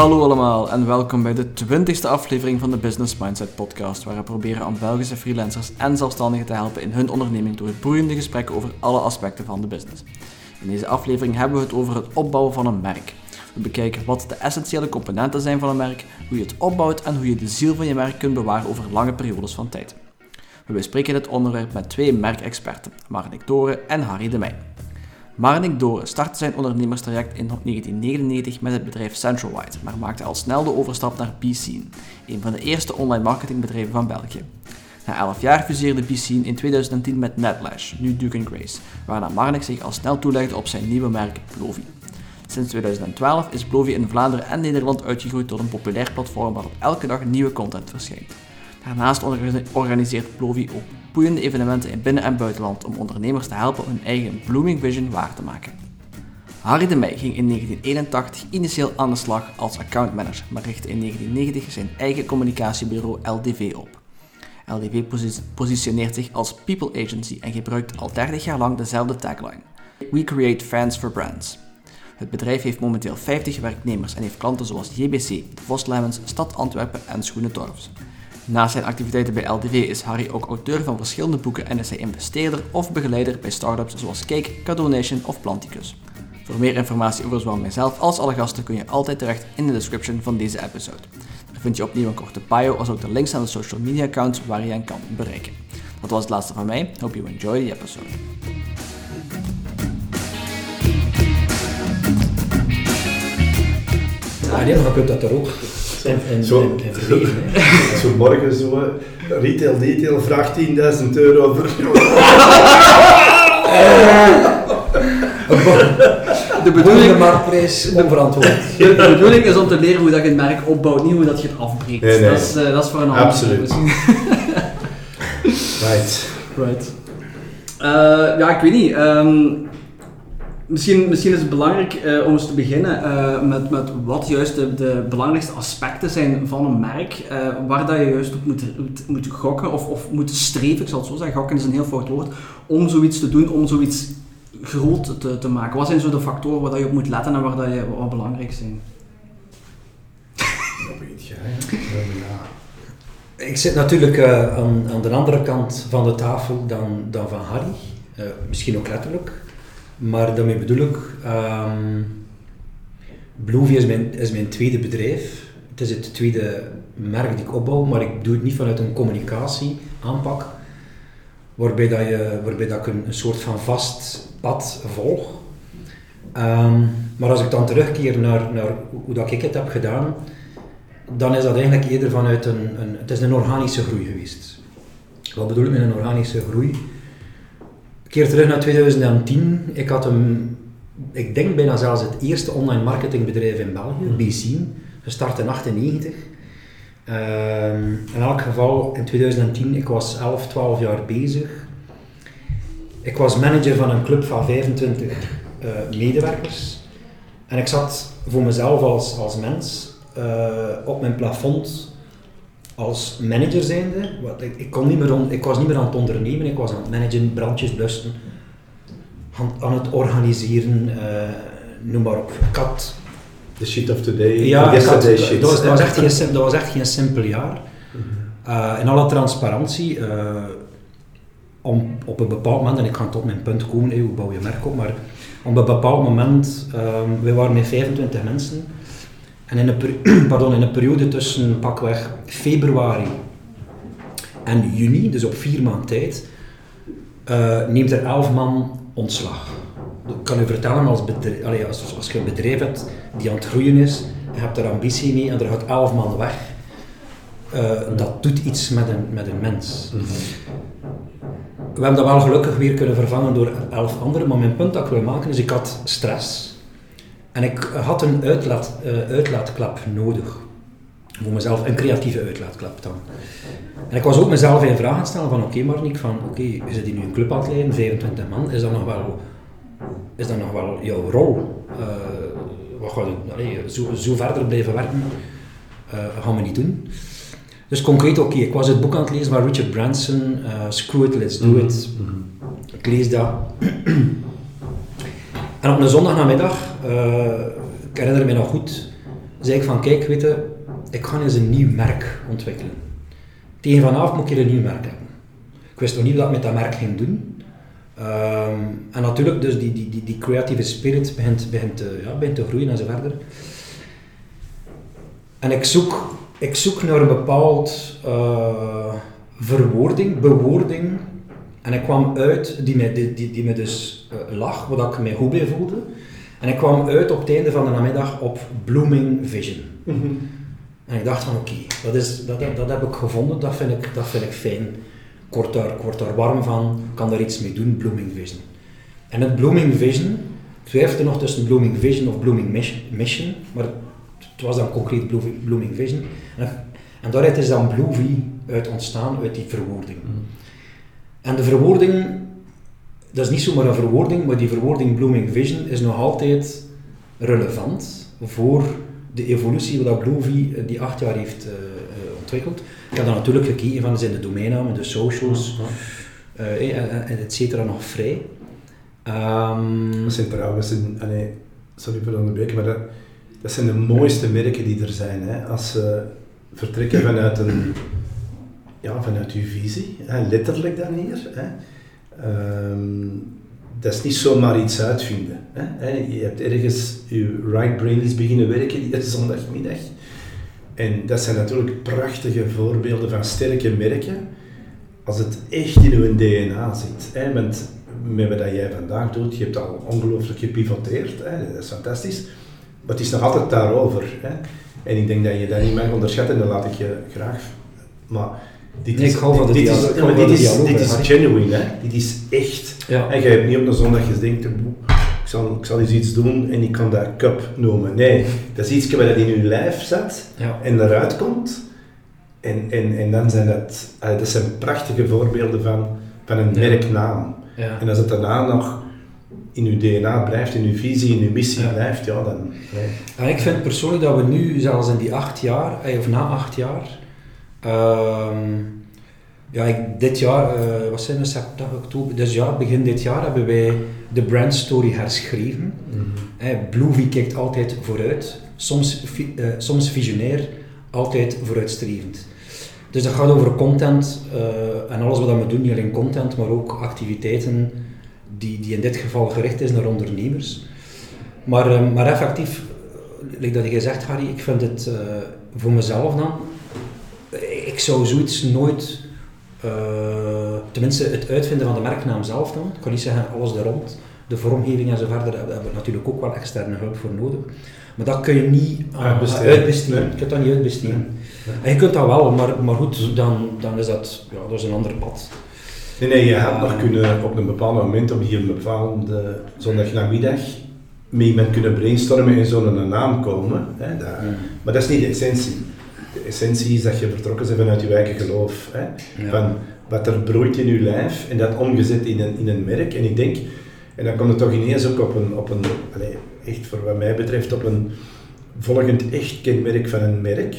Hallo allemaal en welkom bij de 20ste aflevering van de Business Mindset Podcast, waar we proberen aan Belgische freelancers en zelfstandigen te helpen in hun onderneming door boeiende gesprekken over alle aspecten van de business. In deze aflevering hebben we het over het opbouwen van een merk. We bekijken wat de essentiële componenten zijn van een merk, hoe je het opbouwt en hoe je de ziel van je merk kunt bewaren over lange periodes van tijd. We bespreken dit onderwerp met twee merkexperten, Marnik Doren en Harry de Meij. Marnik Doren startte zijn ondernemerstraject in 1999 met het bedrijf Centralwide, maar maakte al snel de overstap naar BScene, een van de eerste online marketingbedrijven van België. Na 11 jaar fuseerde BScene in 2010 met Netlash, nu Duke Grace, waarna Marnik zich al snel toelegde op zijn nieuwe merk Plovi. Sinds 2012 is Plovi in Vlaanderen en Nederland uitgegroeid tot een populair platform waarop elke dag nieuwe content verschijnt. Daarnaast organiseert Plovi ook boeiende evenementen in binnen- en buitenland om ondernemers te helpen hun eigen blooming vision waar te maken. Harry de Meij ging in 1981 initieel aan de slag als accountmanager, maar richtte in 1990 zijn eigen communicatiebureau LDV op. LDV positioneert zich als people agency en gebruikt al 30 jaar lang dezelfde tagline: We create fans for brands. Het bedrijf heeft momenteel 50 werknemers en heeft klanten zoals JBC, de Vos Lemons, Stad Antwerpen en Schoenendorfs. Naast zijn activiteiten bij LDV is Harry ook auteur van verschillende boeken en is hij investeerder of begeleider bij startups zoals Cake, Cadonation of Planticus. Voor meer informatie over zowel mijzelf als alle gasten kun je altijd terecht in de description van deze episode. Daar vind je opnieuw een korte bio als ook de links aan de social media accounts waar je hen kan bereiken. Dat was het laatste van mij. Hope you enjoy the episode. Ah nee, maar je kunt dat er in, Zo. hè. Zo morgen zo, retail detail vraagt 10.000 euro voor... De Bedoeling marktprijs onverantwoord. de, de bedoeling is om te leren hoe dat je een merk opbouwt, niet hoe dat je het afbreekt. Nee, nee. Dat, is, eh, dat is voor een ander. Absoluut. Right. Right. Eh, ja, ik weet niet. ehm, misschien, misschien is het belangrijk eh, om eens te beginnen eh, met, met wat juist de, belangrijkste aspecten zijn van een merk, eh, waar dat je juist op moet, moet, gokken of, of moet streven, ik zal het zo zeggen, gokken is een heel fout woord, om zoiets te doen, om zoiets groot te, te maken. Wat zijn zo de factoren waar dat je op moet letten en waar dat je, wat belangrijk zijn? Ik zit natuurlijk aan, aan de andere kant van de tafel dan, dan van Harry. Misschien ook letterlijk. Maar daarmee bedoel ik... ehm Bluevie is mijn, is mijn tweede bedrijf. Het is het tweede merk die ik opbouw, maar ik doe het niet vanuit een communicatie aanpak. Waarbij, dat je, waarbij dat ik een, een soort van vast pad volg. Ehm, maar als ik dan terugkeer naar, naar hoe dat ik het heb gedaan, dan is dat eigenlijk eerder vanuit een, een het is een organische groei geweest. Wat bedoel ik met een organische groei? Ik keer terug naar 2010. Ik had een, ik denk bijna zelfs het eerste online marketingbedrijf in België, BCine, gestart in 98. Ehm, in elk geval, in 2010, ik was 11, 12 jaar bezig. Ik was manager van een club van 25 eh, medewerkers. En ik zat voor mezelf als, als mens eh, op mijn plafond als manager zijnde. Wat, ik, ik, kon niet meer on- ik was niet meer aan het ondernemen, ik was aan het managen, brandjes blussen, aan, aan het organiseren, eh, noem maar op. Had The shit of today, ja, yesterday shit. dat, was, dat, was echt geen, dat was echt geen simpel jaar. Uh, in alle transparantie, eh, om op een bepaald moment, en ik ga tot mijn punt komen, hey, hoe bouw je merk op, maar op een bepaald moment, um, wij waren met 25 mensen, en in een, pardon, in een periode tussen pakweg februari en juni, dus op vier maand tijd, uh, neemt er 11 man ontslag. Ik kan u vertellen, als, bedrijf, als, als je een bedrijf hebt die aan het groeien is, je hebt er ambitie mee en er gaat 11 man weg, uh, dat doet iets met een, met een mens. Mhm. We hebben dat wel gelukkig weer kunnen vervangen door 11 anderen, maar mijn punt dat ik wil maken is, ik had stress. En ik had een uitlaat, uh, uitlaatklep nodig. Voor mezelf, een creatieve uitlaatklep dan. En ik was ook mezelf in vraag aan het stellen van oké okay, Marnik, van oké, okay, je zit hier nu een club aan het leiden, 25 man, is dat nog wel, is dat nog wel jouw rol? Uh, wat ga je, allee, zo, zo verder blijven werken, uh, gaan we niet doen. Dus concreet, oké, okay, ik was het boek aan het lezen van Richard Branson, uh, Screw It, Let's Do Mhm. It. Ik lees dat. En op een zondagnamiddag, uh, ik herinner me nog goed, zei ik van kijk, weet je, ik ga eens een nieuw merk ontwikkelen. Tegen vanavond moet ik een nieuw merk hebben. Ik wist nog niet wat ik met dat merk ging doen. Ehm, en natuurlijk, dus die, die, die, die creatieve spirit begint, begint, te, ja, begint te groeien en zo verder. En ik zoek, ik zoek naar een bepaald uh, verwoording, bewoording. En ik kwam uit die me, die, die, die dus lag, wat ik mij goed bij voelde. En ik kwam uit op het einde van de namiddag op Blooming Vision. Mm -hmm. En ik dacht van oké, okay, dat, is, dat, dat, dat heb ik gevonden, dat vind ik, dat vind ik fijn. Ik word, daar, ik word daar warm van, kan daar iets mee doen, Blooming Vision. En het Blooming Vision, ik twijfelde nog tussen Blooming Vision of Blooming Mission, maar het was dan concreet Blooming Vision. En, en daaruit is dan Bluevie uit ontstaan, uit die verwoording. Mm. En de verwoording, dat is niet zomaar een verwoording, maar die verwoording Blooming Vision is nog altijd relevant voor de evolutie wat Bluevie die acht jaar heeft uh, ontwikkeld. Ik heb dan natuurlijk gekeken van zijn de domeinnamen, de socials, uh, et cetera nog vrij. Um, dat zijn trouwens, allee, sorry voor de onderbreken, maar dat, dat zijn de mooiste merken die er zijn. Hè. Als ze vertrekken vanuit, een, ja, vanuit uw visie, hè, letterlijk dan hier. Hè. Um, dat is niet zomaar iets uitvinden. Hè. Je hebt ergens je right brain is beginnen werken die zondagmiddag. En dat zijn natuurlijk prachtige voorbeelden van sterke merken. Als het echt in uw DNA zit. Hè. Met, met wat jij vandaag doet, je hebt al ongelooflijk gepivoteerd. Hè. Dat is fantastisch. Maar het is nog altijd daarover. Hè. En ik denk dat je dat niet mag onderschatten en dat laat ik je graag. Maar dit is, dit, dit, is, ja, maar dit is, dit is genuine, hè. dit is echt. Ja. En je hebt niet op een zondag gezegd, ik zal, ik zal eens iets doen en ik kan dat cup noemen. Nee, dat is iets wat in je lijf zet ja. en eruit komt. En, en, en dan zijn dat, dat zijn prachtige voorbeelden van, van een merknaam. Ja. En als het daarna nog in uw DNA blijft, in uw visie, in uw missie Ja. blijft, ja dan... En ik vind persoonlijk dat we nu, zelfs in die acht jaar, eh, of na acht jaar, ehm, ja, ik, dit jaar, wat zijn het, september, oktober, dus ja, begin dit jaar hebben wij de brandstory herschreven. Bluevie kijkt altijd vooruit, soms, eh, soms visionair, altijd vooruitstrevend. Dus dat gaat over content en alles wat we doen, niet alleen content, maar ook activiteiten die, die in dit geval gericht is naar ondernemers. Maar, maar effectief, like dat je zegt Harry, ik vind het voor mezelf dan, zou zoiets nooit, eh, tenminste het uitvinden van de merknaam zelf dan, ik kan niet zeggen alles er rond, de vormgeving en zo verder, daar hebben we natuurlijk ook wel externe hulp voor nodig. Maar dat kun je niet aan- Uitbesteden. uitbesteden. Nee. Je kunt dat niet uitbesteden. En je kunt dat wel, maar, maar goed, dan, dan is dat, ja, dat is een ander pad. Nee, nee, je had nog kunnen op een bepaald moment, op die een bepaalde zondagnamiddag, met iemand kunnen brainstormen en zo'n naam komen. Hè, dat, Ja. Maar dat is niet de essentie. De essentie is dat je vertrokken bent vanuit je eigen geloof. Hè, Ja. Van wat er broeit in je lijf en dat omgezet in een, in een merk. En ik denk, en dan komt het toch ineens ook op een, op een allez, echt voor wat mij betreft, op een volgend echt kenmerk van een merk.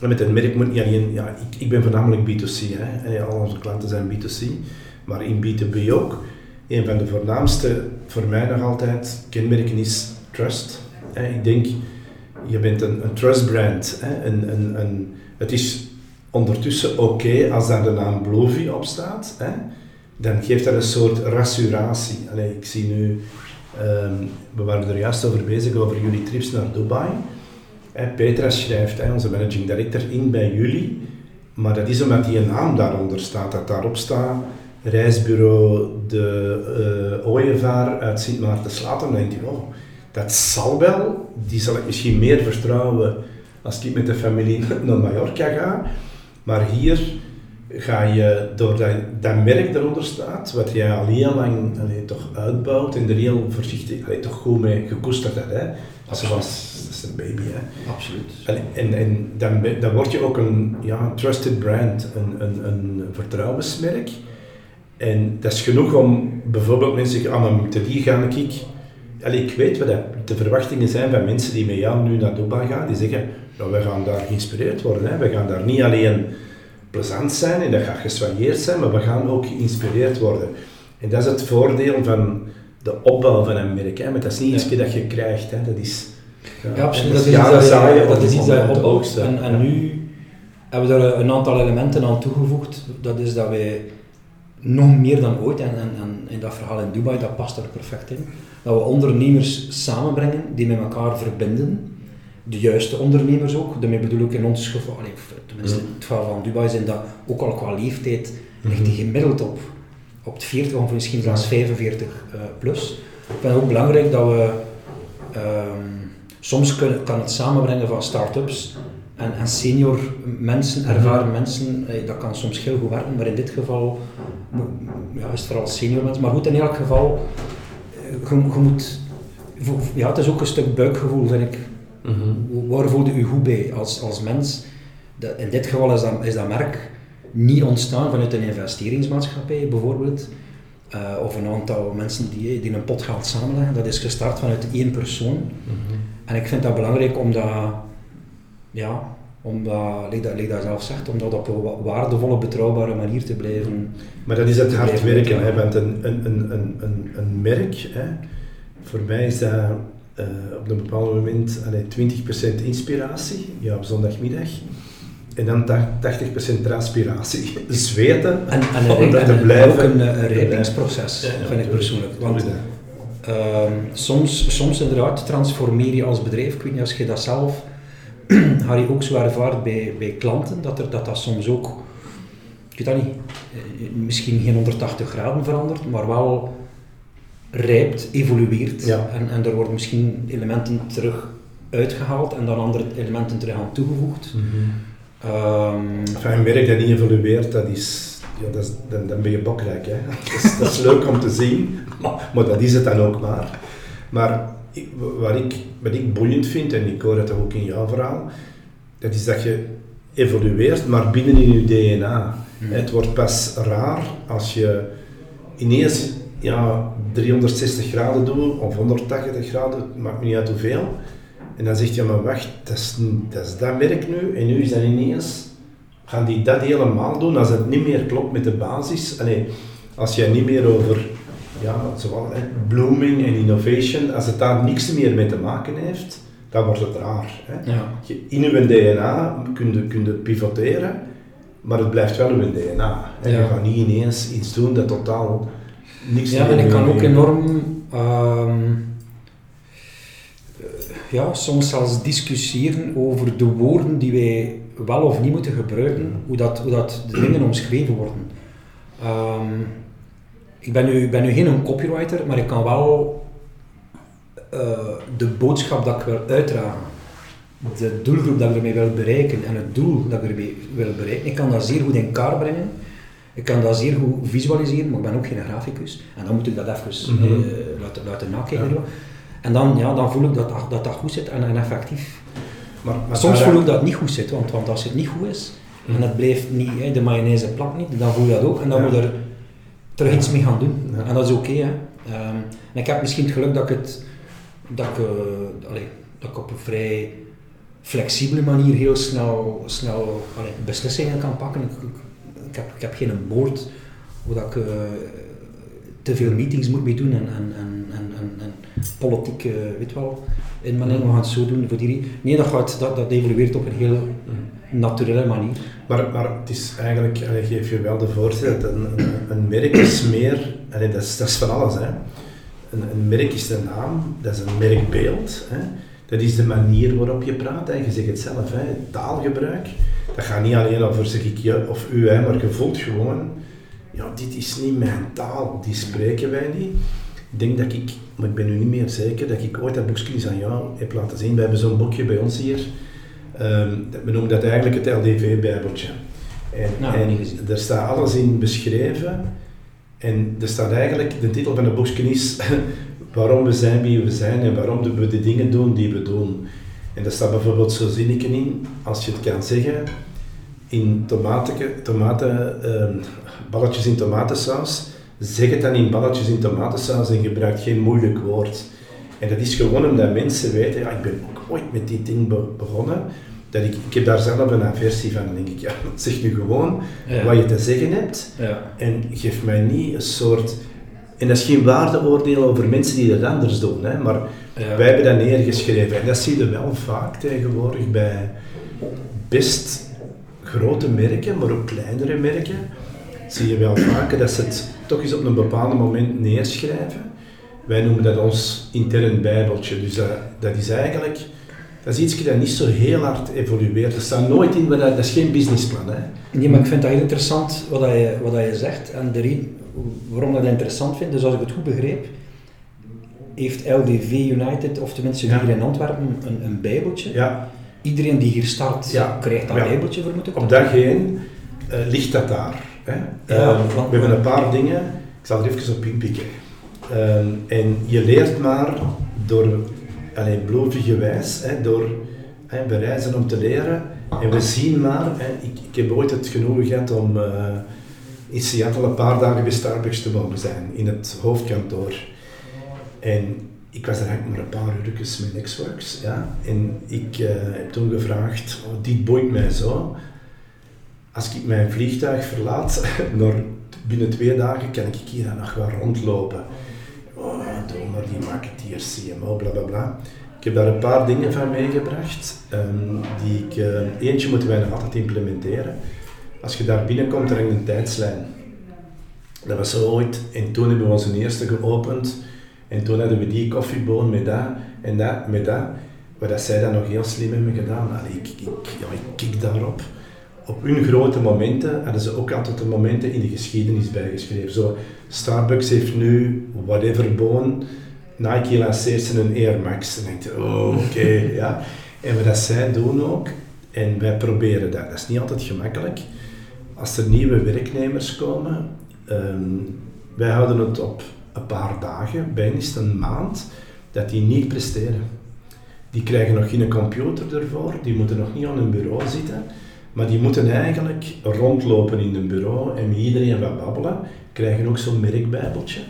En met een merk moet niet alleen, ja, ik, ik ben voornamelijk B2C, hè, en ja, al onze klanten zijn B2C, maar in B2B ook. Een van de voornaamste voor mij nog altijd kenmerken is trust. Hè. Ik denk, je bent een, een trust brand. Hè. Een, een, een, het is ondertussen oké als daar de naam Blovie op staat. Hè. Dan geeft dat een soort rassuratie. Ik zie nu, ehm, we waren er juist over bezig, over jullie trips naar Dubai. Hè, Petra schrijft, hè, onze managing director, in bij jullie. Maar dat is omdat die naam daaronder staat, dat daarop staat reisbureau de uh, Ooievaar uit Sint Maarten-Slater. Dan denk je, oh, dat zal wel, die zal ik misschien meer vertrouwen als ik met de familie naar Mallorca ga. Maar hier ga je, door dat, merk eronder staat, wat jij al heel lang allee, toch uitbouwt en er heel voorzichtig, allee, toch goed mee gekoesterd hebt. Hè? Als ze was, dat is een baby. Hè? Absoluut. Allee, En, en dan, dan word je ook een ja, trusted brand, een, een, een vertrouwensmerk. En dat is genoeg om bijvoorbeeld mensen zeggen, ah, maar met die ga ik... Allee, ik weet wat dat de verwachtingen zijn van mensen die met jou nu naar Dubai gaan. Die zeggen, nou, wij gaan daar geïnspireerd worden. Hè. We gaan daar niet alleen plezant zijn en dat gaat gesoigneerd zijn, maar we gaan ook geïnspireerd worden. En dat is het voordeel van de opbouw van een merk. Hè. Maar dat is niet iets Ja. dat je krijgt. Hè. Dat is Ja, absoluut. En Dat is dat is iets dat je opbouwt. En, en nu hebben we er een aantal elementen aan toegevoegd. Dat is dat wij nog meer dan ooit, en, en, en in dat verhaal in Dubai, dat past er perfect in, dat we ondernemers samenbrengen die met elkaar verbinden. De juiste ondernemers ook. Daarmee bedoel ik in ons geval, tenminste in het geval van Dubai, zijn dat ook al qua leeftijd ligt die gemiddeld op, op het 40 of misschien zelfs 45 eh, plus. Ik vind het ook belangrijk dat we ehm, soms kunnen, kan het samenbrengen van start-ups en, en senior mensen, ervaren mensen, eh, dat kan soms heel goed werken, maar in dit geval ja, is het vooral senior mensen. Maar goed, in elk geval, je, je moet, ja, het is ook een stuk buikgevoel, vind ik. Waar voelde u goed bij als, als mens? Dat, in dit geval is dat, is dat merk niet ontstaan vanuit een investeringsmaatschappij bijvoorbeeld. eh, of een aantal mensen die, die een pot geld samenleggen. Dat is gestart vanuit één persoon. En ik vind dat belangrijk om dat, ja, om dat, like dat, like dat zelf zegt, om dat op een wa- waardevolle, betrouwbare manier te blijven. Maar dat is het hard werken, werken. want een, een, een, een, een, een merk, hè, voor mij is dat eh, op een bepaald moment allee, 20% inspiratie, ja, op zondagmiddag, en dan ta- 80% transpiratie. Zweten, En, en, om een, dat en, te blijven. ook een, eh, een rijpingsproces, Ja, vind ik persoonlijk. Want. Ehm, soms, soms inderdaad transformeer je als bedrijf. Ik weet niet als je dat zelf, Harry, ook zo ervaart bij, bij klanten, dat, er, dat dat soms ook, ik weet dat niet, eh, misschien geen 180 graden verandert, maar wel rijpt, evolueert. Ja. En, en er worden misschien elementen terug uitgehaald en dan andere elementen terug aan toegevoegd. Ehm, Enfin, een merk dat niet evolueert, dat is, ja, dat is, dan, dan ben je bokrijk. Hè. Dat, is, dat is leuk om te zien, maar, maar dat is het dan ook maar. Maar ik, wat, ik, wat ik boeiend vind, en ik hoor dat ook in jouw verhaal, dat is dat je evolueert, maar binnen in je DNA. Hmm. Het wordt pas raar als je ineens ja, 360 graden doet, of 180 graden, maakt me niet uit hoeveel. En dan zeg je, maar wacht, dat is, niet- dat is dat merk nu, en nu is dat ineens, gaan die dat helemaal doen, als het niet meer klopt met de basis. Allee, als jij niet meer over, ja, hè, blooming en innovation, als het daar niks meer mee te maken heeft, dan wordt het raar. Hè. ja. Je- In uw DNA kun je, kun je pivoteren, maar het blijft wel uw DNA. En Ja. je gaat niet ineens iets doen dat totaal niks Ja, meer en ik kan ook enorm, ehm, eh, ja, soms zelfs discussiëren over de woorden die wij wel of niet moeten gebruiken, hoe dat, hoe dat de dingen omschreven worden. Ehm, ik, ben nu, ik ben nu geen copywriter, maar ik kan wel eh, de boodschap dat ik wil uitdragen, de doelgroep dat ik ermee wil bereiken en het doel dat ik ermee wil bereiken, ik kan dat zeer goed in kaart brengen. Ik kan dat zeer goed visualiseren, maar ik ben ook geen graficus. En dan moet ik dat even eh, laten, laten nakijken. Ja. En dan, ja, dan voel ik dat dat, dat, goed zit en, en effectief. Maar, maar Soms voel ik dat het niet goed zit, want, want als het niet goed is en Mhm. het blijft niet, de mayonaise plakt niet, dan voel je dat ook en dan Ja. moet er terug iets mee gaan doen. En dat is oké. Ehm, en ik heb misschien het geluk dat ik het, dat ik, eh, allee, dat ik op een vrij flexibele manier heel snel, snel allee, beslissingen kan pakken. Ik, ik, heb, ik heb geen board waar ik eh, te veel meetings moet mee doen en, en, en, en, en, politiek, eh, weet wel, in mijn we gaan het zo doen voor die. Nee, dat, gaat, dat, dat evolueert op een heel. Naturele manier. Maar, maar het is eigenlijk, allee, geef je wel de voorzet, een, een, een merk is meer, dat, is, dat is van alles. Hè. Een, een merk is de naam, dat is een merkbeeld. Hè. Dat is de manier waarop je praat, hè. je zegt het zelf, hè. taalgebruik. Dat gaat niet alleen over zeg ik je of u, hè, maar je voelt gewoon, ja, dit is niet mijn taal, die spreken wij niet. Ik denk dat ik, maar ik ben nu niet meer zeker, dat ik ooit dat boekje aan jou heb laten zien. We hebben zo'n boekje bij ons hier. Dat- we noemen dat eigenlijk het LDV-bijbeltje. En, Nou, en er staat alles in beschreven. En er staat eigenlijk, de titel van het boekje is waarom we zijn wie we zijn en waarom we de dingen doen die we doen. En daar staat bijvoorbeeld zo'n zinnetje in, als je het kan zeggen, in tomaten, tomaten, ehm, balletjes in tomatensaus, zeg het dan in balletjes in tomatensaus en gebruik geen moeilijk woord. En dat is gewoon omdat mensen weten, ja, ik ben ook ooit met die ding be- begonnen, dat ik, ik heb daar zelf een aversie van. Dan denk ik, ja, zeg nu gewoon Ja. wat je te zeggen hebt Ja. en geef mij niet een soort En dat is geen waardeoordeel over mensen die het anders doen, hè, maar Ja. wij hebben dat neergeschreven. En dat zie je wel vaak tegenwoordig bij best grote merken, maar ook kleinere merken. Zie je wel vaker dat ze het toch eens op een bepaald moment neerschrijven. Wij noemen dat ons intern bijbeltje. Dus dat, dat is eigenlijk, dat is iets dat niet zo heel hard evolueert. Er staat nooit in, dat, dat is geen businessplan. Hè. Nee, maar ik vind dat heel interessant wat, dat je, wat dat je zegt. En de reden waarom dat ik dat interessant vind, dus als ik het goed begreep, heeft LDV United, of tenminste Ja. hier in Antwerpen, een, een bijbeltje. Ja, Iedereen die hier start, Ja. krijgt dat bijbeltje, vermoed ik. op dag één eh, ligt dat daar. Hè. Ehm, we hebben een paar dingen, ik zal er even op inpikken. Ehm, en je leert maar door, alleen gewijs, hè, door hè, bereizen om te leren. En we zien maar, hè, ik, ik heb ooit het genoegen gehad om eh, in Seattle een paar dagen bij Starbucks te mogen zijn, in het hoofdkantoor. En ik was er eigenlijk maar een paar uurtjes met Nextworks, ja. En ik eh, heb toen gevraagd, oh, dit boeit mij zo. Als ik mijn vliegtuig verlaat, binnen twee dagen kan ik hier nog wel rondlopen. Maar die marketeers, CMO, bla bla bla. Ik heb daar een paar dingen van meegebracht. ehm, die ik, eh, eentje moeten wij nog altijd implementeren. Als je daar binnenkomt, er hangt een tijdslijn. Dat was zo ooit. En toen hebben we onze eerste geopend. En toen hadden we die koffieboon met dat en dat met dat. Wat dat zij dan nog heel slim hebben gedaan. Allee, ik, ik, ja, ik kik daarop. Op hun grote momenten hadden ze ook altijd de momenten in de geschiedenis bijgeschreven. Zo, Starbucks heeft nu whatever boon. Nike lanceert ze een Air Max. En denk je, oh, oké, ja. En wat dat zij doen ook, en wij proberen dat, dat is niet altijd gemakkelijk. Als er nieuwe werknemers komen, ehm, wij houden het op een paar dagen, bijna een maand, dat die niet presteren. Die krijgen nog geen computer ervoor, die moeten nog niet aan een bureau zitten, maar die moeten eigenlijk rondlopen in een bureau en met iedereen wat babbelen, krijgen ook zo'n merkbijbeltje.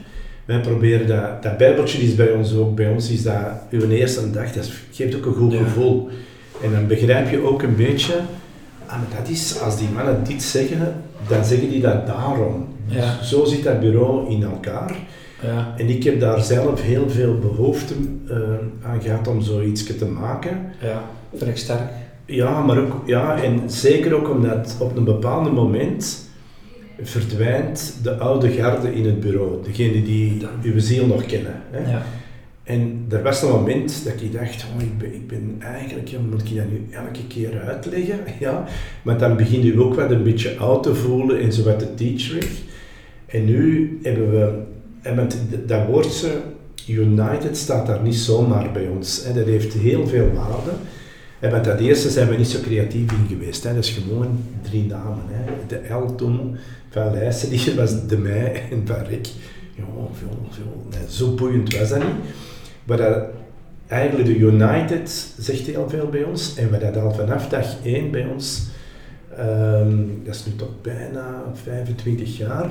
Wij proberen dat, dat bijbeltje is bij ons ook, bij ons is dat uw eerste dag, dat geeft ook een goed Ja. gevoel. En dan begrijp je ook een beetje, ah, maar dat is, als die mannen dit zeggen, dan zeggen die dat daarom. Ja. Zo zit dat bureau in elkaar. Ja. En ik heb daar zelf heel veel behoefte eh, aan gehad om zoiets te maken. ja, vind ik sterk. Ja, maar ook, ja, en zeker ook omdat op een bepaald moment verdwijnt de oude garde in het bureau. Degene die uw ziel nog kennen. Hè? Ja. En er was een moment dat ik dacht, oh, ik, ben, ik ben eigenlijk, ja, moet ik dat nu elke keer uitleggen? Ja, maar dan begin je ook wat een beetje oud te voelen en zo wat de teacherig. En nu hebben we, en met dat woordje United staat daar niet zomaar bij ons. Hè. Dat heeft heel veel waarde. En met dat eerste zijn we niet zo creatief in geweest. Hè. Dat is gewoon drie namen. Hè. De L toen van Leijsen, die was de mij en van Rick. Ja, veel, veel. Nee, zo boeiend was dat niet. Maar dat, eigenlijk de United zegt heel veel bij ons. En we dat al vanaf dag 1 bij ons, ehm, dat is nu toch bijna 25 jaar,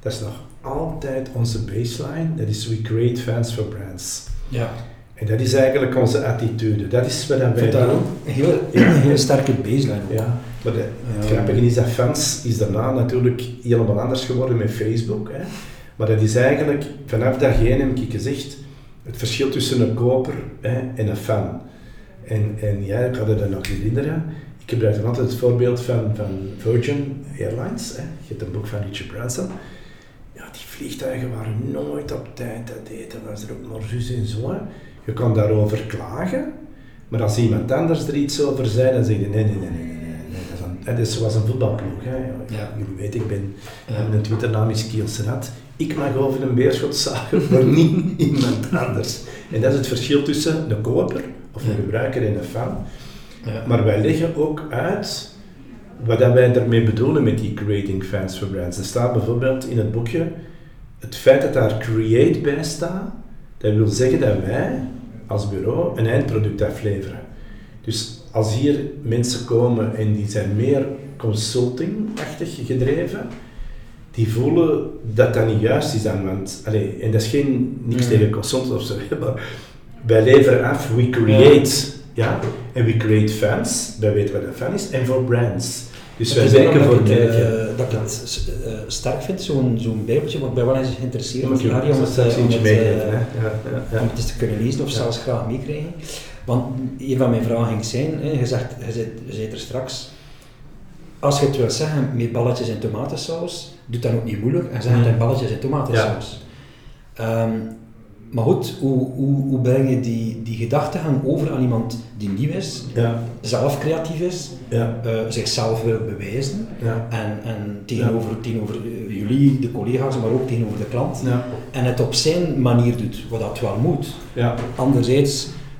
dat is nog altijd onze baseline. Dat is we create fans for brands. Ja. En dat is eigenlijk onze attitude. Dat is wat wij doen. een heel, een hele sterke baseline. Ja, maar de, het grappige is dat fans is daarna natuurlijk helemaal anders geworden met Facebook. Hè. Maar dat is eigenlijk, vanaf één heb ik gezegd, het verschil tussen een koper hè, en een fan. En, en ja, ik had dat nog herinneren. Ik gebruik dan altijd het voorbeeld van, van Virgin Airlines. Hè. Je hebt een boek van Richard Branson. Ja, die vliegtuigen waren nooit op tijd. Dat eten was er ook maar zus en zo. hè. Je kan daarover klagen, maar als iemand anders er iets over zei, dan zeg je nee, nee, nee, nee, Dat, is zoals een voetbalploeg. Hè. Ja. Jullie weten, ik ben, mijn Twitternaam is Kiels Rat. Ik mag over een beerschot zagen, maar niet iemand anders. En dat is het verschil tussen een koper, of een gebruiker en een fan. Maar wij leggen ook uit wat dat wij daarmee bedoelen met die creating fans for brands. Er staat bijvoorbeeld in het boekje, het feit dat daar create bij staat, dat wil zeggen dat wij als bureau een eindproduct afleveren. Dus als hier mensen komen en die zijn meer consulting-achtig gedreven, die voelen dat dat niet juist is dan, want, allee, en dat is geen, niks Mm. tegen consultant of zo, maar wij leveren af, we create, ja, en we create fans, wij weten wat een fan is, en voor brands. Dus Het wij denken voor dat ik, het, eh, dat ik het eh, sterk vind, zo'n zo'n bijbeltje, want ben wel eens geïnteresseerd ik Harry, om het, eh, om het, eh, meegeven, hè. Ja, ja, ja. om het eens te kunnen lezen of zelfs graag meekrijgen. Want een van mijn vragen ging zijn, hè, je, zegt, je, zei er straks, als je het wil zeggen met balletjes en tomatensaus, doe dat ook niet moeilijk en zeg het in balletjes en tomatensaus. Ehm, maar goed, hoe, hoe, hoe breng je die, die gedachtegang over aan iemand die nieuw is, Ja, zelf creatief is, ja, eh, zichzelf wil bewijzen ja. en, en tegenover, tegenover eh, jullie, de collega's, maar ook tegenover de klant. En het op zijn manier doet, wat dat wel moet. ja,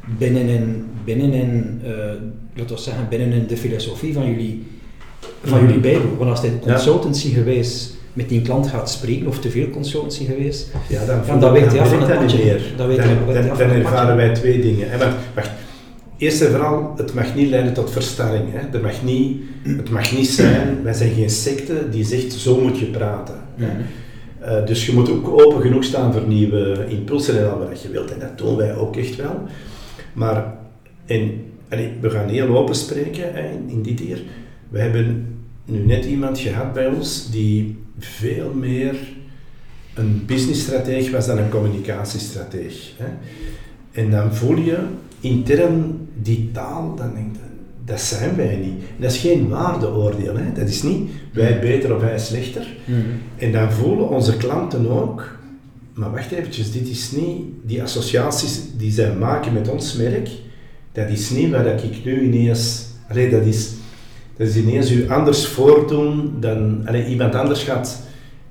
Anderzijds, binnenin, binnenin, eh laten we zeggen, binnenin de filosofie van jullie, van jullie Bijbel. Want als het Ja. consultancy geweest met die klant gaat spreken, of te veel consultancy geweest, ja dan, Ja, dan weet je af van dat het niet padje. meer. Dan dan, dan, dan ervaren wij twee dingen. Hè. Want, wacht, eerst en vooral, het mag niet leiden tot verstarring. Hè. Er mag niet, het mag niet zijn, wij zijn geen secte die zegt, zo moet je praten. Eh, dus je moet ook open genoeg staan voor nieuwe impulsen en al wat je wilt. En dat doen wij ook echt wel. Maar en, allee, we gaan heel open spreken hè, in, in dit hier. We hebben nu net iemand gehad bij ons die veel meer een businessstrateeg was dan een communicatiestrateeg. Hè. En dan voel je intern die taal, dan denk je, dat zijn wij niet. Dat is geen waardeoordeel, hè. dat is niet wij beter of wij slechter. En dan voelen onze klanten ook, maar wacht eventjes, dit is niet, die associaties die zij maken met ons merk, dat is niet wat ik nu ineens, allee, dat is, dat is ineens u anders voordoen dan, allee, iemand anders gaat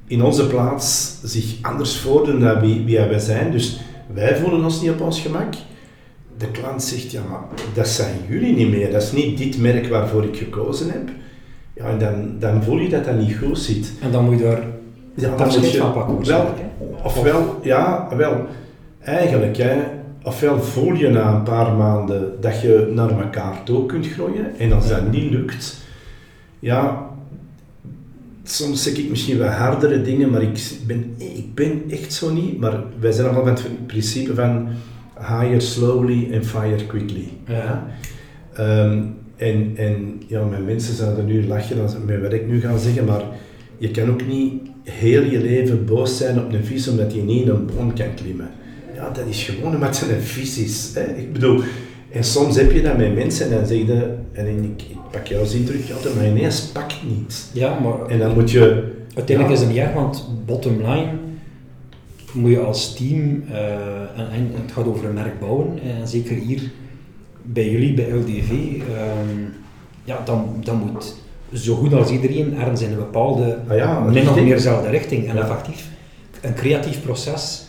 in onze plaats zich anders voordoen dan wie, wie wij zijn. Dus wij voelen ons niet op ons gemak. De klant zegt, ja maar dat zijn jullie niet meer, dat is niet dit merk waarvoor ik gekozen heb. Ja, en dan, dan voel je dat dat niet goed zit. En dan moet je daar Ja, dan moet je van pakken wel. Ofwel, ja, wel, eigenlijk, hè, ofwel voel je na een paar maanden dat je naar elkaar toe kunt groeien, en als dat niet lukt, ja, soms zeg ik misschien wel hardere dingen, maar ik ben, ik ben echt zo niet, maar wij zijn allemaal van het principe van hire slowly and fire quickly. Ja. Ehm, en, en ja, mijn mensen zouden nu lachen als, met wat ik nu ga zeggen, maar je kan ook niet heel je leven boos zijn op een vis omdat je niet in een boom kan klimmen. Ja, dat is gewoon omdat het een vis is. Hè. Ik bedoel, en soms heb je dat met mensen en dan zeg je, en ik, ik pak jouw zin terug, ja, de mayonaise pakt niet. Ja, maar En dan moet je... uiteindelijk ja, is het niet erg, want bottom line moet je als team, eh, en, en het gaat over een merk bouwen, en zeker hier bij jullie, bij LDV, ehm, ja, dan, dan moet zo goed als iedereen ergens in een bepaalde, Ah ja, min of richting. meer dezelfde richting. En Ja. effectief, een creatief proces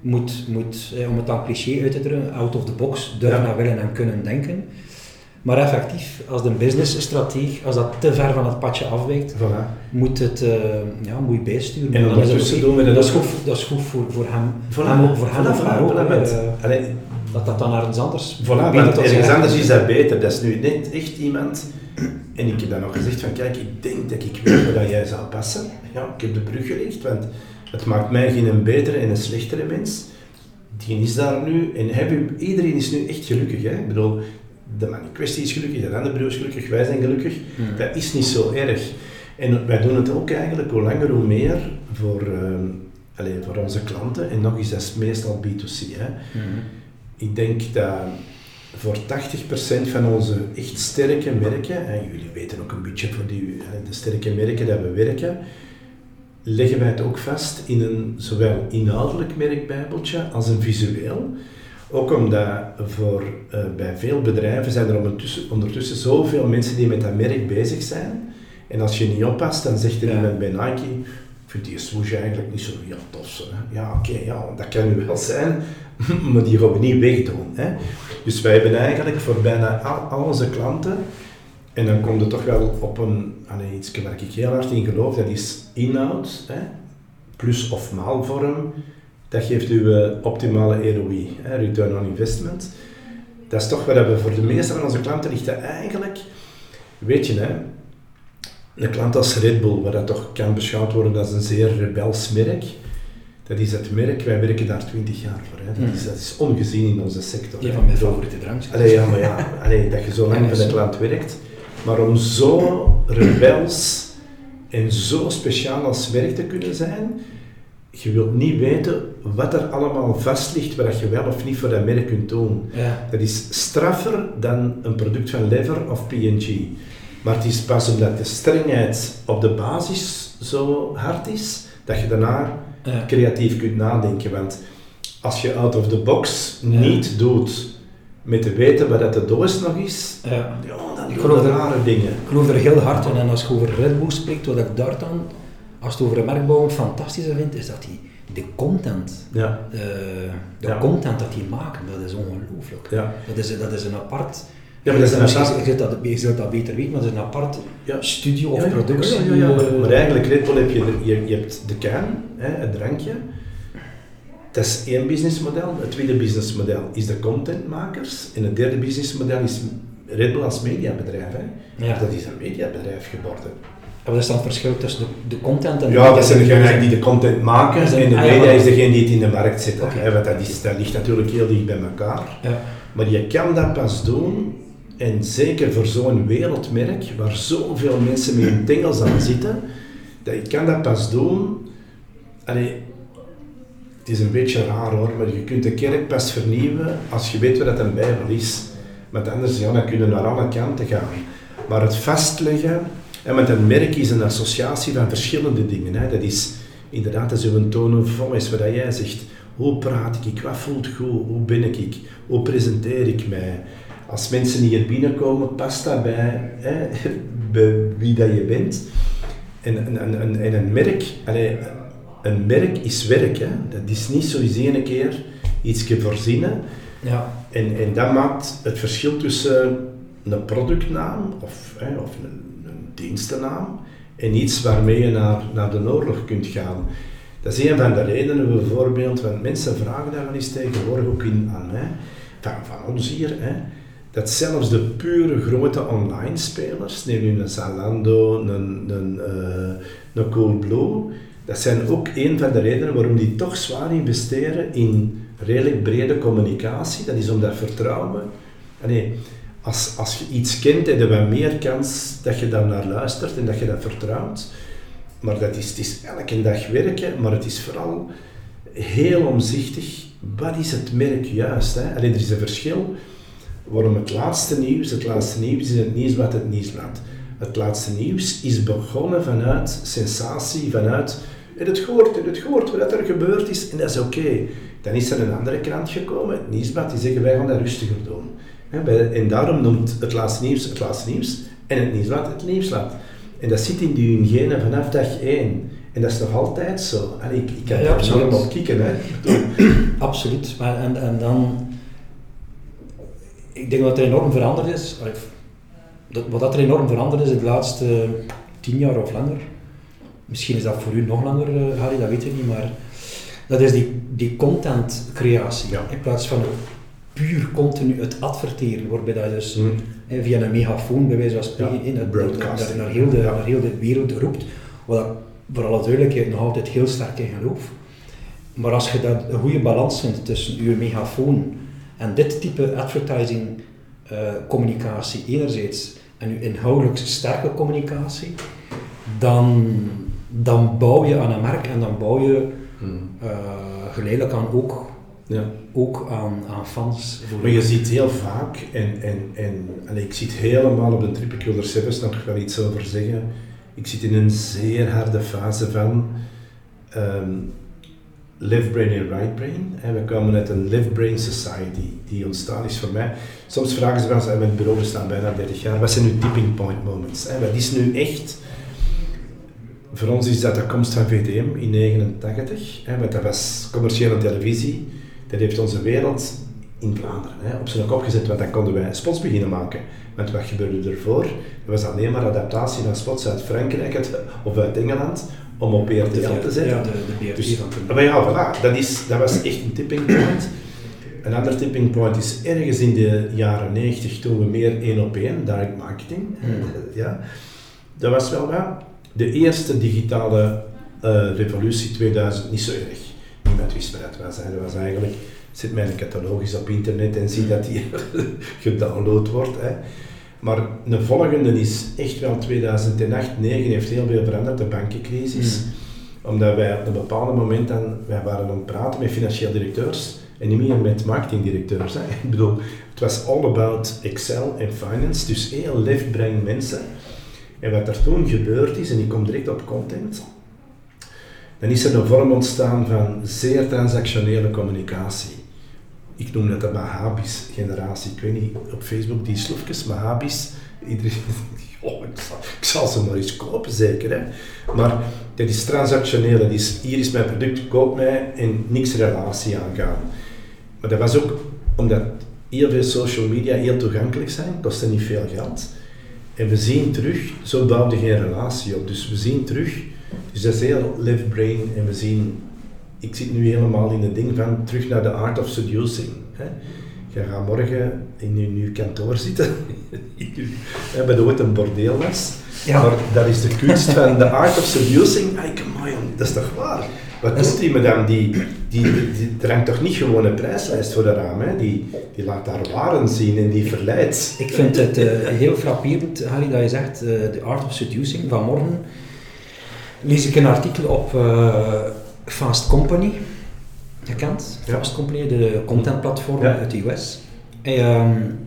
moet, moet eh, om het dan cliché uit te drukken, out of the box durven Ja. en willen en kunnen denken. Maar effectief, als de businessstrategie, als dat te ver van het padje afwijkt, Voilà. moet, het, eh, ja, moet je bijsturen. En dan is het doen we dat is goed, dat is goed voor, voor hem, Voilà, hem voor hem of haar ook, Eh, dat dat dan ergens anders Voilà, want ergens anders is dat beter. Dat is nu net echt iemand. En ik heb dan nog gezegd van kijk, ik denk dat ik weet waar dat jij zou passen. Ja, ik heb de brug gelegd, want het maakt mij geen een betere en een slechtere mens. Die is daar nu en heb je, iedereen is nu echt gelukkig. Hè? Ik bedoel, de man in kwestie is gelukkig, de andere broer is gelukkig, wij zijn gelukkig. Hmm. Dat is niet zo erg. En wij doen het ook eigenlijk hoe langer hoe meer voor, ehm, allee, voor onze klanten. En nog eens, dat is meestal B2C. Hè? Mhm. Ik denk dat voor 80% van onze echt sterke merken, en jullie weten ook een beetje voor die, de sterke merken dat we werken, leggen wij het ook vast in een zowel inhoudelijk merkbijbeltje als een visueel. Ook omdat voor, eh, bij veel bedrijven zijn er ondertussen, ondertussen zoveel mensen die met dat merk bezig zijn. En als je niet oppast, dan zegt er Ja. iemand bij Nike, ik vind die swoosh eigenlijk niet zo heel tof. Hè. Ja, oké, ja, dat kan nu wel zijn, maar die gaan we niet wegdoen. Hè. Dus wij hebben eigenlijk voor bijna al, onze klanten, en dan komt het toch wel op een, allee, iets waar ik heel hard in geloof, dat is inhoud, hè, plus of maalvorm, dat geeft u eh, optimale ROI, hè, return on investment. Dat is toch wat we voor de meeste van onze klanten ligt eigenlijk, weet je, hè, een klant als Red Bull, waar dat toch kan beschouwd worden als een zeer rebels merk, dat is het merk, wij werken daar 20 jaar voor. Hè. Dat, is, dat is ongezien in onze sector. Een van mijn favoriete drankjes. Allee, ja, maar ja, allee, dat je zo lang voor de zo. klant werkt, Maar om zo rebels en zo speciaal als merk te kunnen zijn, je wilt niet weten wat er allemaal vast ligt, wat je wel of niet voor dat merk kunt doen. Ja. Dat is straffer dan een product van Lever of P&G. Maar het is pas omdat de strengheid op de basis zo hard is, dat je daarna Ja. creatief kunt nadenken. Want als je out of the box niet doet met te weten wat dat de doos nog is, Ja. ja, dan Ik geloof rare dingen. Ik geloof er heel hard in. En als je over Red Bull spreekt, wat ik daar dan, als het over een merkbouw fantastisch vind, is dat die, de content, Ja, eh, de Ja. content dat die maken, dat is ongelooflijk. ja. Dat, is, dat is een apart... Ja, maar dat is een apart- Je zult dat, je zult dat beter weten, maar dat is een apart Ja. studio of Ja, productie. ja, ja, ja. eh, Maar eigenlijk, Red Bull heb je, je, je hebt de can, hè, het drankje. Dat is één businessmodel. Het tweede businessmodel is de contentmakers. En het derde businessmodel is Red Bull als mediabedrijf. Hè. Ja. Dat is een mediabedrijf geworden. En wat is dan het verschil tussen de, de content en de Ja, dat zijn degenen die de content maken en de ah, media maar- is degene die het in de markt zetten. Oké. hè, Want dat, is, dat ligt natuurlijk heel dicht bij elkaar. Ja. Maar je kan dat pas doen, en zeker voor zo'n wereldmerk, waar zoveel mensen met hun tengels aan zitten, dat je kan dat pas doen. Allee, het is een beetje raar hoor, maar je kunt de kerk pas vernieuwen als je weet wat een Bijbel is. Want anders ja, dan kunnen we naar alle kanten gaan. Maar het vastleggen, en met een merk is een associatie van verschillende dingen. Hè. Dat is inderdaad, dat is een of voice, wat jij zegt. Hoe praat ik? Wat voelt goed? Hoe ben ik? Hoe presenteer ik mij? Als mensen hier binnenkomen, past dat bij, hè, bij wie dat je bent. En, en, en, en, en een merk, allee, een merk is werk. Hè. Dat is niet zo eens ene keer iets verzinnen. Ja. En, en dat maakt het verschil tussen een productnaam of, hè, of een, een dienstennaam en iets waarmee je naar, naar de oorlog kunt gaan. Dat is een van de redenen bijvoorbeeld, want mensen vragen daar wel eens tegenwoordig ook in aan mij, van, van ons hier, hè, dat zelfs de pure grote online spelers, neem nu een Zalando, een, een, eh, Coolblue, dat zijn ook een van de redenen waarom die toch zwaar investeren in redelijk brede communicatie. Dat is omdat vertrouwen. Allee, als, als je iets kent, heb je meer kans dat je daar naar luistert en dat je dat vertrouwt. Maar dat is, het is elke dag werken, maar het is vooral heel omzichtig. Wat is het merk juist? Hè? Alleen er is een verschil waarom het laatste nieuws, het laatste nieuws is het nieuws wat het nieuwsblad. Het laatste nieuws is begonnen vanuit sensatie, vanuit je het gehoord, het gehoord, wat er gebeurd is, en dat is oké. Dan is er een andere krant gekomen, het nieuwsblad, die zeggen wij gaan dat rustiger doen. En daarom noemt het laatste nieuws het laatste nieuws en het nieuwsblad het nieuwsblad. En dat zit in die genen vanaf dag één. En dat is nog altijd zo. Allee, ik, ik kan Ja, daar absoluut. op kieken. Hè. Absoluut. Maar en, en dan, ik denk dat er enorm veranderd is. Dat, wat dat er enorm veranderd is in de laatste tien jaar of langer. Misschien is dat voor u nog langer, eh, Harry, dat weet ik niet, maar dat is die, die contentcreatie. Ja. In plaats van puur continu het adverteren, waarbij dat je dus Mm. via een megafoon, bij wijze van spreken, Ja, in het, broadcasting. naar, heel de, Ja. naar heel de wereld roept. Wat ik voor alle duidelijkheid nog altijd heel sterk in geloof. Maar als je dat een goede balans vindt tussen je megafoon en dit type advertising eh, communicatie enerzijds en je inhoudelijk sterke communicatie, dan, dan bouw je aan een merk en dan bouw je Mm. eh, geleidelijk aan ook, Ja. ook aan, aan fans. Maar je ziet heel vaak, en, en, en, en ik zit helemaal op de trip, ik wil er zelfs nog wel iets over zeggen. Ik zit in een zeer harde fase van ehm left brain en right brain. En we komen uit een left brain society die ontstaan is voor mij. Soms vragen ze wel eens, en mijn bureau bestaat bijna 30 jaar, wat zijn nu tipping point moments? Hè? Wat is nu echt voor ons is dat de komst van VTM in 1989, hè, want dat was commerciële televisie. Dat heeft onze wereld in Vlaanderen op zijn kop gezet, want dan konden wij spots beginnen maken. Want wat gebeurde ervoor? Er was alleen maar adaptatie van spots uit Frankrijk of uit Engeland om op RTL te zetten. Ja, de, de BRT Dus, van maar ja, voilà, dat, is, dat was echt een tipping point. Een ander tipping point is ergens in de jaren 90 toen we meer één op één, direct marketing, Hmm. ja, dat was wel wat. De eerste digitale eh, revolutie 2000, niet zo erg. Niemand wist wat dat was. Hè. Dat was eigenlijk, zet mijn catalogus op internet en zie dat die gedownload wordt. Hè. Maar een volgende is echt wel 2008, 2009 heeft heel veel veranderd, de bankencrisis. Omdat wij op een bepaald moment dan, wij waren aan het praten met financieel directeurs en niet meer met marketingdirecteurs. Hè. Ik bedoel, het was all about Excel en finance, dus heel left-brain mensen. En wat er toen gebeurd is, en ik kom direct op content, dan is er een vorm ontstaan van zeer transactionele communicatie. Ik noem dat de Mahabis-generatie. Ik weet niet, op Facebook die sloefjes, Mahabis. Iedereen oh, ik, zal, ze maar eens kopen, zeker. Hè? Maar dat is transactioneel. Dat is, hier is mijn product, koop mij en niks relatie aangaan. Maar dat was ook omdat heel veel social media heel toegankelijk zijn, kostte niet veel geld. En we zien terug, zo bouwde geen relatie op. Dus we zien terug, dus dat is heel left brain en we zien, ik zit nu helemaal in het ding van terug naar de art of seducing. Hè. Je gaat morgen in je nieuw kantoor zitten, bij de ooit een bordeel was. Ja. Maar dat is de kunst van de art of seducing. Ay, come on, dat is toch waar? Wat doet die madame? Die, die, die, toch niet gewoon een prijslijst voor de raam, hè? Die, die laat daar waren zien en die verleidt. Ik vind het eh, heel frapperend, Harry, dat je zegt, eh, The Art of Seducing. Vanmorgen lees ik een artikel op eh, Fast Company, gekend? Ja. Fast Company, de contentplatform Ja. uit de US. En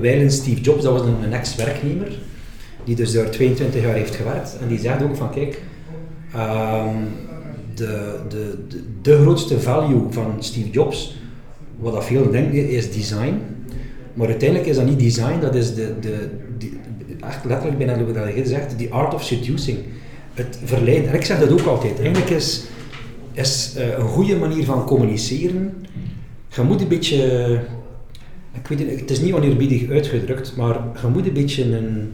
wijlen Steve Jobs, dat was een, een ex-werknemer, die dus daar 22 jaar heeft gewerkt. En die zegt ook van, kijk, ehm, de, de, de, de grootste value van Steve Jobs, wat dat veel denken, is design. Maar uiteindelijk is dat niet design, dat is de, de, die- echt letterlijk bijna wat je zegt, the art of seducing. Het verleiden. En ik zeg dat ook altijd. Eigenlijk is, is eh, een goede manier van communiceren. Je moet een beetje, ik weet het, het is niet oneerbiedig uitgedrukt, maar je moet een beetje een,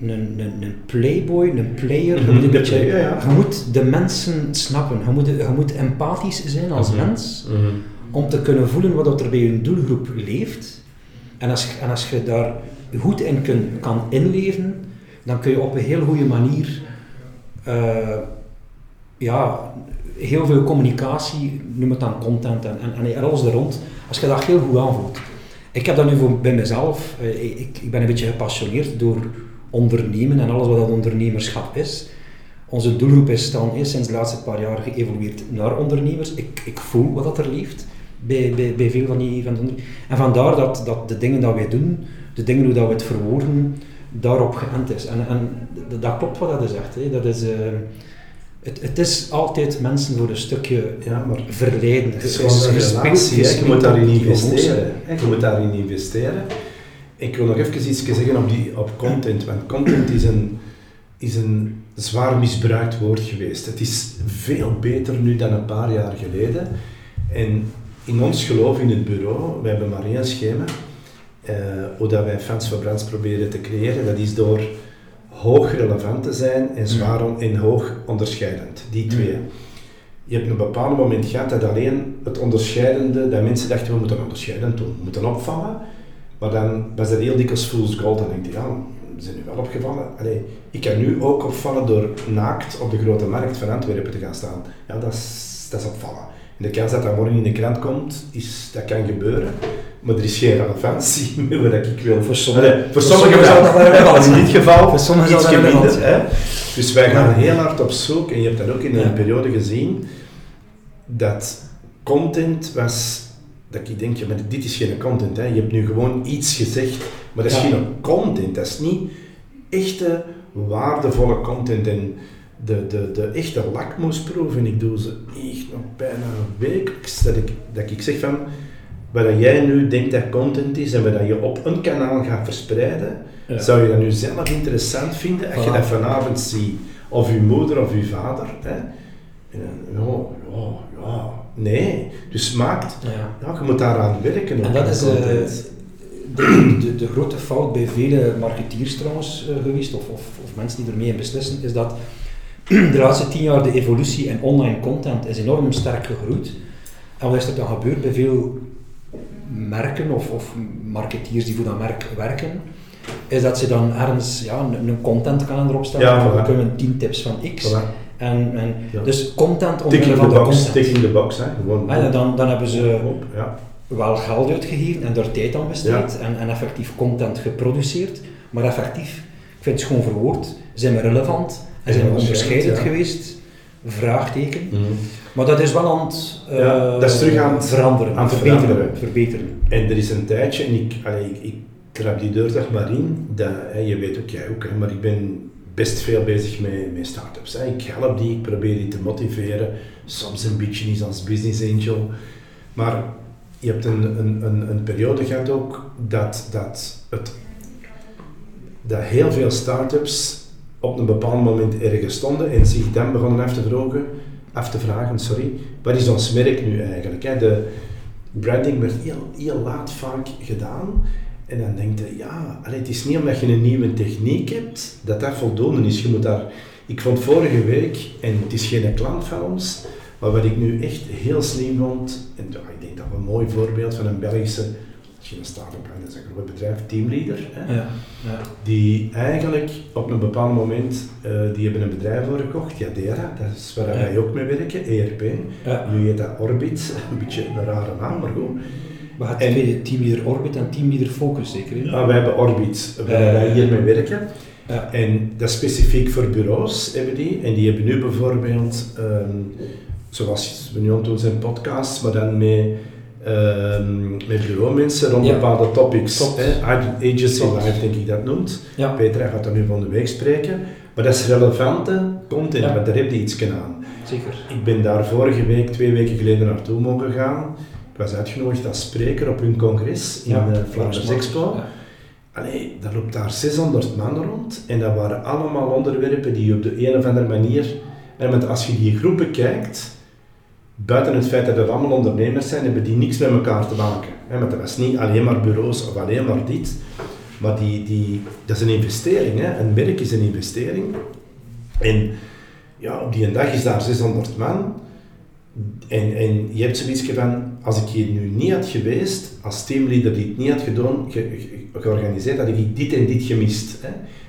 een, een, een playboy, een player, je Mhm, moet, een de beetje, je moet de mensen snappen. Je moet, je moet empathisch zijn als Mhm. mens om te kunnen voelen wat er bij je doelgroep leeft. En als, je- en als je daar goed in kun, kan inleven, dan kun je op een heel goede manier eh, ja, heel veel communicatie, noem het dan content en, en, en alles er rond, als je dat heel goed aanvoelt. Ik heb dat nu voor, bij mezelf, eh, ik, ik ben een beetje gepassioneerd door ondernemen en alles wat dat ondernemerschap is. Onze doelgroep is dan is sinds de laatste paar jaar geëvolueerd naar ondernemers. Ik, ik voel wat dat er leeft bij, bij, veel van die van En vandaar dat, dat de dingen die wij doen, de dingen hoe dat we het verwoorden, daarop geënt is. En, en dat klopt wat dat zegt. Hè. Dat is, eh, het, het is altijd mensen voor een stukje Ja, maar verleiden. Het is gewoon een relatie, je moet daarin investeren. Je moet daarin investeren. Ik wil nog even iets zeggen op, die, op content, want content is een, is een zwaar misbruikt woord geweest. Het is veel beter nu dan een paar jaar geleden. En in ons geloof in het bureau, we hebben maar één schema, eh, hoe dat wij fans van brands proberen te creëren, dat is door hoog relevant te zijn en zwaar on- en hoog onderscheidend. Die twee. Je hebt een bepaald moment gehad dat alleen het onderscheidende, dat mensen dachten we moeten onderscheidend doen, we moeten opvallen. Maar dan was dat heel dikwijls fool's gold. Dan denk je, ja, we zijn nu wel opgevallen. Allee, ik kan nu ook opvallen door naakt op de grote markt van Antwerpen te gaan staan. Ja, dat is, dat is opvallen. En de kans dat dat morgen in de krant komt, is, dat kan gebeuren. Maar er is geen relevantie met wat ik wil. Voor sommigen- voor sommigen sommigen wel. zal dat wel relevant Maar in dit geval Voor sommigen iets minder. Hè? Dus wij gaan heel hard op zoek, en je hebt dat ook in Ja. een periode gezien, dat content was, dat ik denk, ja, maar dit is geen content, hè. je hebt nu gewoon iets gezegd, maar dat is geen content, dat is niet echte waardevolle content. En de, de, de echte lakmoesproef, en ik doe ze echt nog bijna wekelijks, dat ik, dat ik zeg van, wat jij nu denkt dat content is en wat dat je op een kanaal gaat verspreiden, Ja. zou je dat nu zelf interessant vinden als je dat vanavond ziet? Of je moeder of je vader? Hè? En ja, ja, ja. Nee, dus maakt, Ja. ja, je moet daaraan werken. En dat is eh, de, de, de grote fout bij vele marketeers trouwens eh, geweest, of, of, of mensen die ermee in beslissen, is dat de laatste tien jaar de evolutie in online content is enorm sterk gegroeid. En wat is er dan gebeurd bij veel merken of, of marketeers die voor dat merk werken, is dat ze dan ergens ja, een, een contentkalender opstellen. Ja, van, we kunnen 10 tips van X. Voilà. En, en, Ja. Dus content omwille in van de box, content. de box. Hè. Gewoon, Ah ja, dan, dan hebben ze Hop, ja. wel geld uitgegeven en daar tijd aan besteed en, en effectief content geproduceerd, maar effectief, ik vind het gewoon verwoord, zijn we relevant en zijn we onderscheidend geweest? Vraagteken. Mhm. Maar dat is wel aan het, eh, Ja, dat is terug aan het- veranderen, aan het verbeteren, veranderen. verbeteren. En er is een tijdje, en ik, allee, ik, ik trap die deur zeg maar in, dat, hè, je weet ook, jij ook, hè, maar ik ben best veel bezig met, met start-ups. Hè. Ik help die, ik probeer die te motiveren, soms een beetje niet als business angel. Maar je hebt een, een, een, een periode gehad ook dat, dat, het, dat heel veel start-ups op een bepaald moment ergens stonden en zich dan begonnen af te vragen, af te vragen sorry, wat is ons merk nu eigenlijk? Hè? De branding werd heel, heel laat vaak gedaan. En dan denk je, ja, allee, het is niet omdat je een nieuwe techniek hebt, dat dat voldoende is. Je moet daar, ik vond vorige week, en het is geen klant van ons, maar wat ik nu echt heel slim vond, en ja, ik denk dat we een mooi voorbeeld van een Belgische, je een start-up bent, dat is een groot bedrijf, teamleader, hè, Ja, ja. die eigenlijk op een bepaald moment, eh, die hebben een bedrijf overgekocht, Yadera, dat is waar Ja. wij ook mee werken, ERP. Nu heet dat Orbit, een beetje een rare naam, maar goed. We hebben En- teamleader Orbit en teamleader Focus zeker. hè? Ah, wij hebben Orbit, waar wij hiermee werken. En dat is specifiek voor bureaus, hebben die. En die hebben nu bijvoorbeeld, ehm, zoals we nu aan het doen zijn podcasts, maar dan met, ehm met bureaumensen rond Ja. bepaalde topics. Hè? Agency. Life, denk ik dat noemt. Ja. Petra gaat daar nu van de week spreken. Maar dat is relevante content, want daar heb je iets aan. Zeker. Ik ben daar vorige week, twee weken geleden naartoe mogen gaan. Ik was uitgenodigd als spreker op hun congres in de Flanders Expo. Ja. Allee, daar loopt daar 600 man rond en dat waren allemaal onderwerpen die op de een of andere manier... En want als je die groepen kijkt, buiten het feit dat het allemaal ondernemers zijn, hebben die niks met elkaar te maken. Hè, want dat was niet alleen maar bureaus of alleen maar dit, maar die, die, dat is een investering. Een merk is een investering. En ja, op die een dag is daar 600 man. En, en je hebt zoiets van, als ik hier nu niet had geweest, als teamleader die het niet had gedaan, ge- ge- georganiseerd, had ik dit en dit gemist.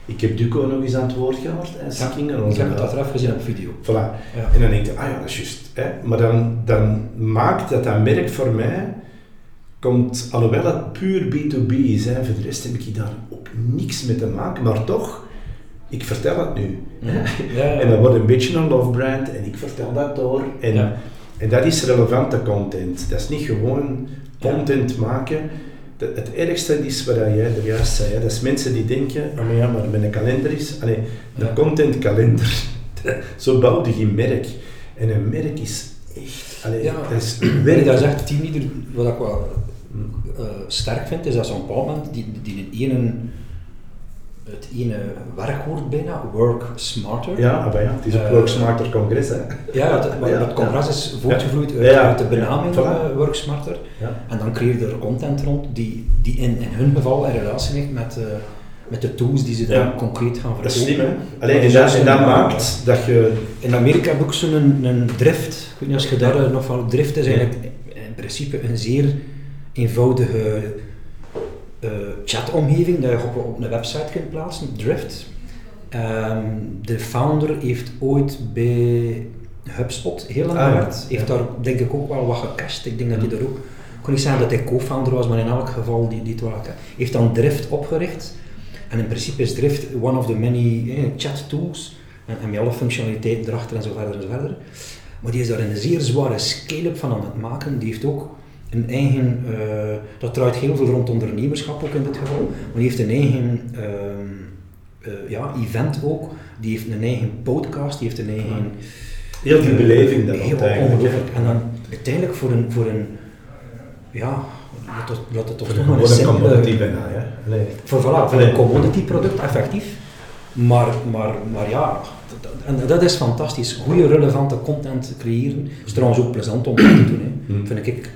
Ik heb Duco nog eens aan het woord gehoord, hè, Sikkinger, ik heb het achteraf gezien op video. Voilà. Ja. En dan denk je, ah ja, dat is juist. Hè. Maar dan, dan maakt dat dat merk voor mij, komt, alhoewel het puur B2B is, hè, voor de rest heb ik daar ook niks mee te maken, maar toch, ik vertel het nu. Hè. Ja. En dat wordt een beetje een love brand en ik vertel dat door. En, en dat is relevante content. Dat is niet gewoon content maken. De- het ergste is wat jij er juist zei, hè. dat is mensen die denken, oh maar ja, maar mijn kalender is, allee, een Ja. contentkalender, zo bouw je geen merk. En een merk is echt, allee, Ja. dat is werk. daar zegt, teamleader, wat ik wel eh, sterk vind, is dat zo'n bepaald moment die, die in ene, het ene werkwoord bijna, work smarter. Ja, maar ja, het is ook Eh, Work Smarter Congres. Hè. Ja, het, maar het congres is voortgevloeid uit, de benaming ja, eh. Work Smarter. Ja. En dan creëer je er content rond die, die in, in hun geval in relatie ligt met, eh, met de tools die ze dan Ja. concreet gaan Dat is verkopen. slim, hè? Allee, Dat en dat, en maakt dat je... In Amerika heb ik zo'n een, een drift. Ik weet niet als je daar nog van drift is eigenlijk in principe een zeer eenvoudige eh, chatomgeving dat je op, op een website kunt plaatsen, Drift. Ehm, de founder heeft ooit bij HubSpot heel lang Ah, ja. gewerkt. Heeft daar denk ik ook wel wat gecashed. Ik denk dat hij daar ook... Ik kon niet zeggen dat hij co-founder was, maar in elk geval die, die het wel heeft dan Drift opgericht. En in principe is Drift one of the many eh, chat tools. En, en met alle functionaliteiten erachter en zo verder en zo verder. Maar die is daar een zeer zware scale-up van aan het maken. Die heeft ook een eigen, eh, dat draait heel veel rond ondernemerschap ook in dit geval, maar die heeft een eigen ehm, eh, ja, event ook, die heeft een eigen podcast, die heeft een eigen... Heel die eh, beleving daar Heel ongelooflijk. En dan uiteindelijk voor een, voor een ja, laat het, toch toch een maar een simpele- commodity bijna, hè? Nee. voor, voilà, voor een commodity product, effectief. Maar, maar, maar ja, dat, en dat is fantastisch. Goede, relevante content creëren. is trouwens ook plezant om te doen, hè. Hmm. vind ik.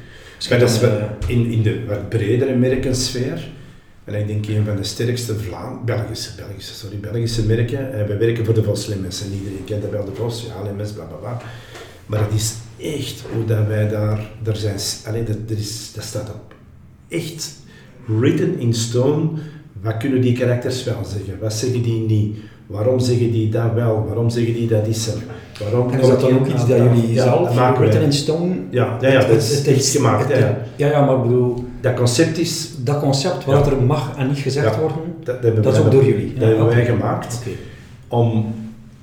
Maar dat is in, in de wat bredere merkensfeer, en ik denk een van de sterkste Vlaam, Belgische, Belgische, sorry, Belgische merken, eh, wij werken voor de Vos en iedereen kent dat wel, de Vos, ja, Lemmens, bla bla bla. Maar het is echt hoe dat wij daar, daar zijn, allee, dat, dat, is, dat staat op. Echt written in stone, wat kunnen die karakters wel zeggen, wat zeggen die niet, Waarom zeggen die dat wel? Waarom zeggen die dat is er? Waarom En is dat dan ook iets dat jullie Ja, zelf, dat maken written in stone, Ja, ja, ja, dat is, het iets gemaakt. het- ja, ja. maar ik bedoel, Dat concept is, dat concept wat Ja. er mag en niet gezegd worden, dat, hebben dat is ook door jullie. Dat hebben wij gemaakt om,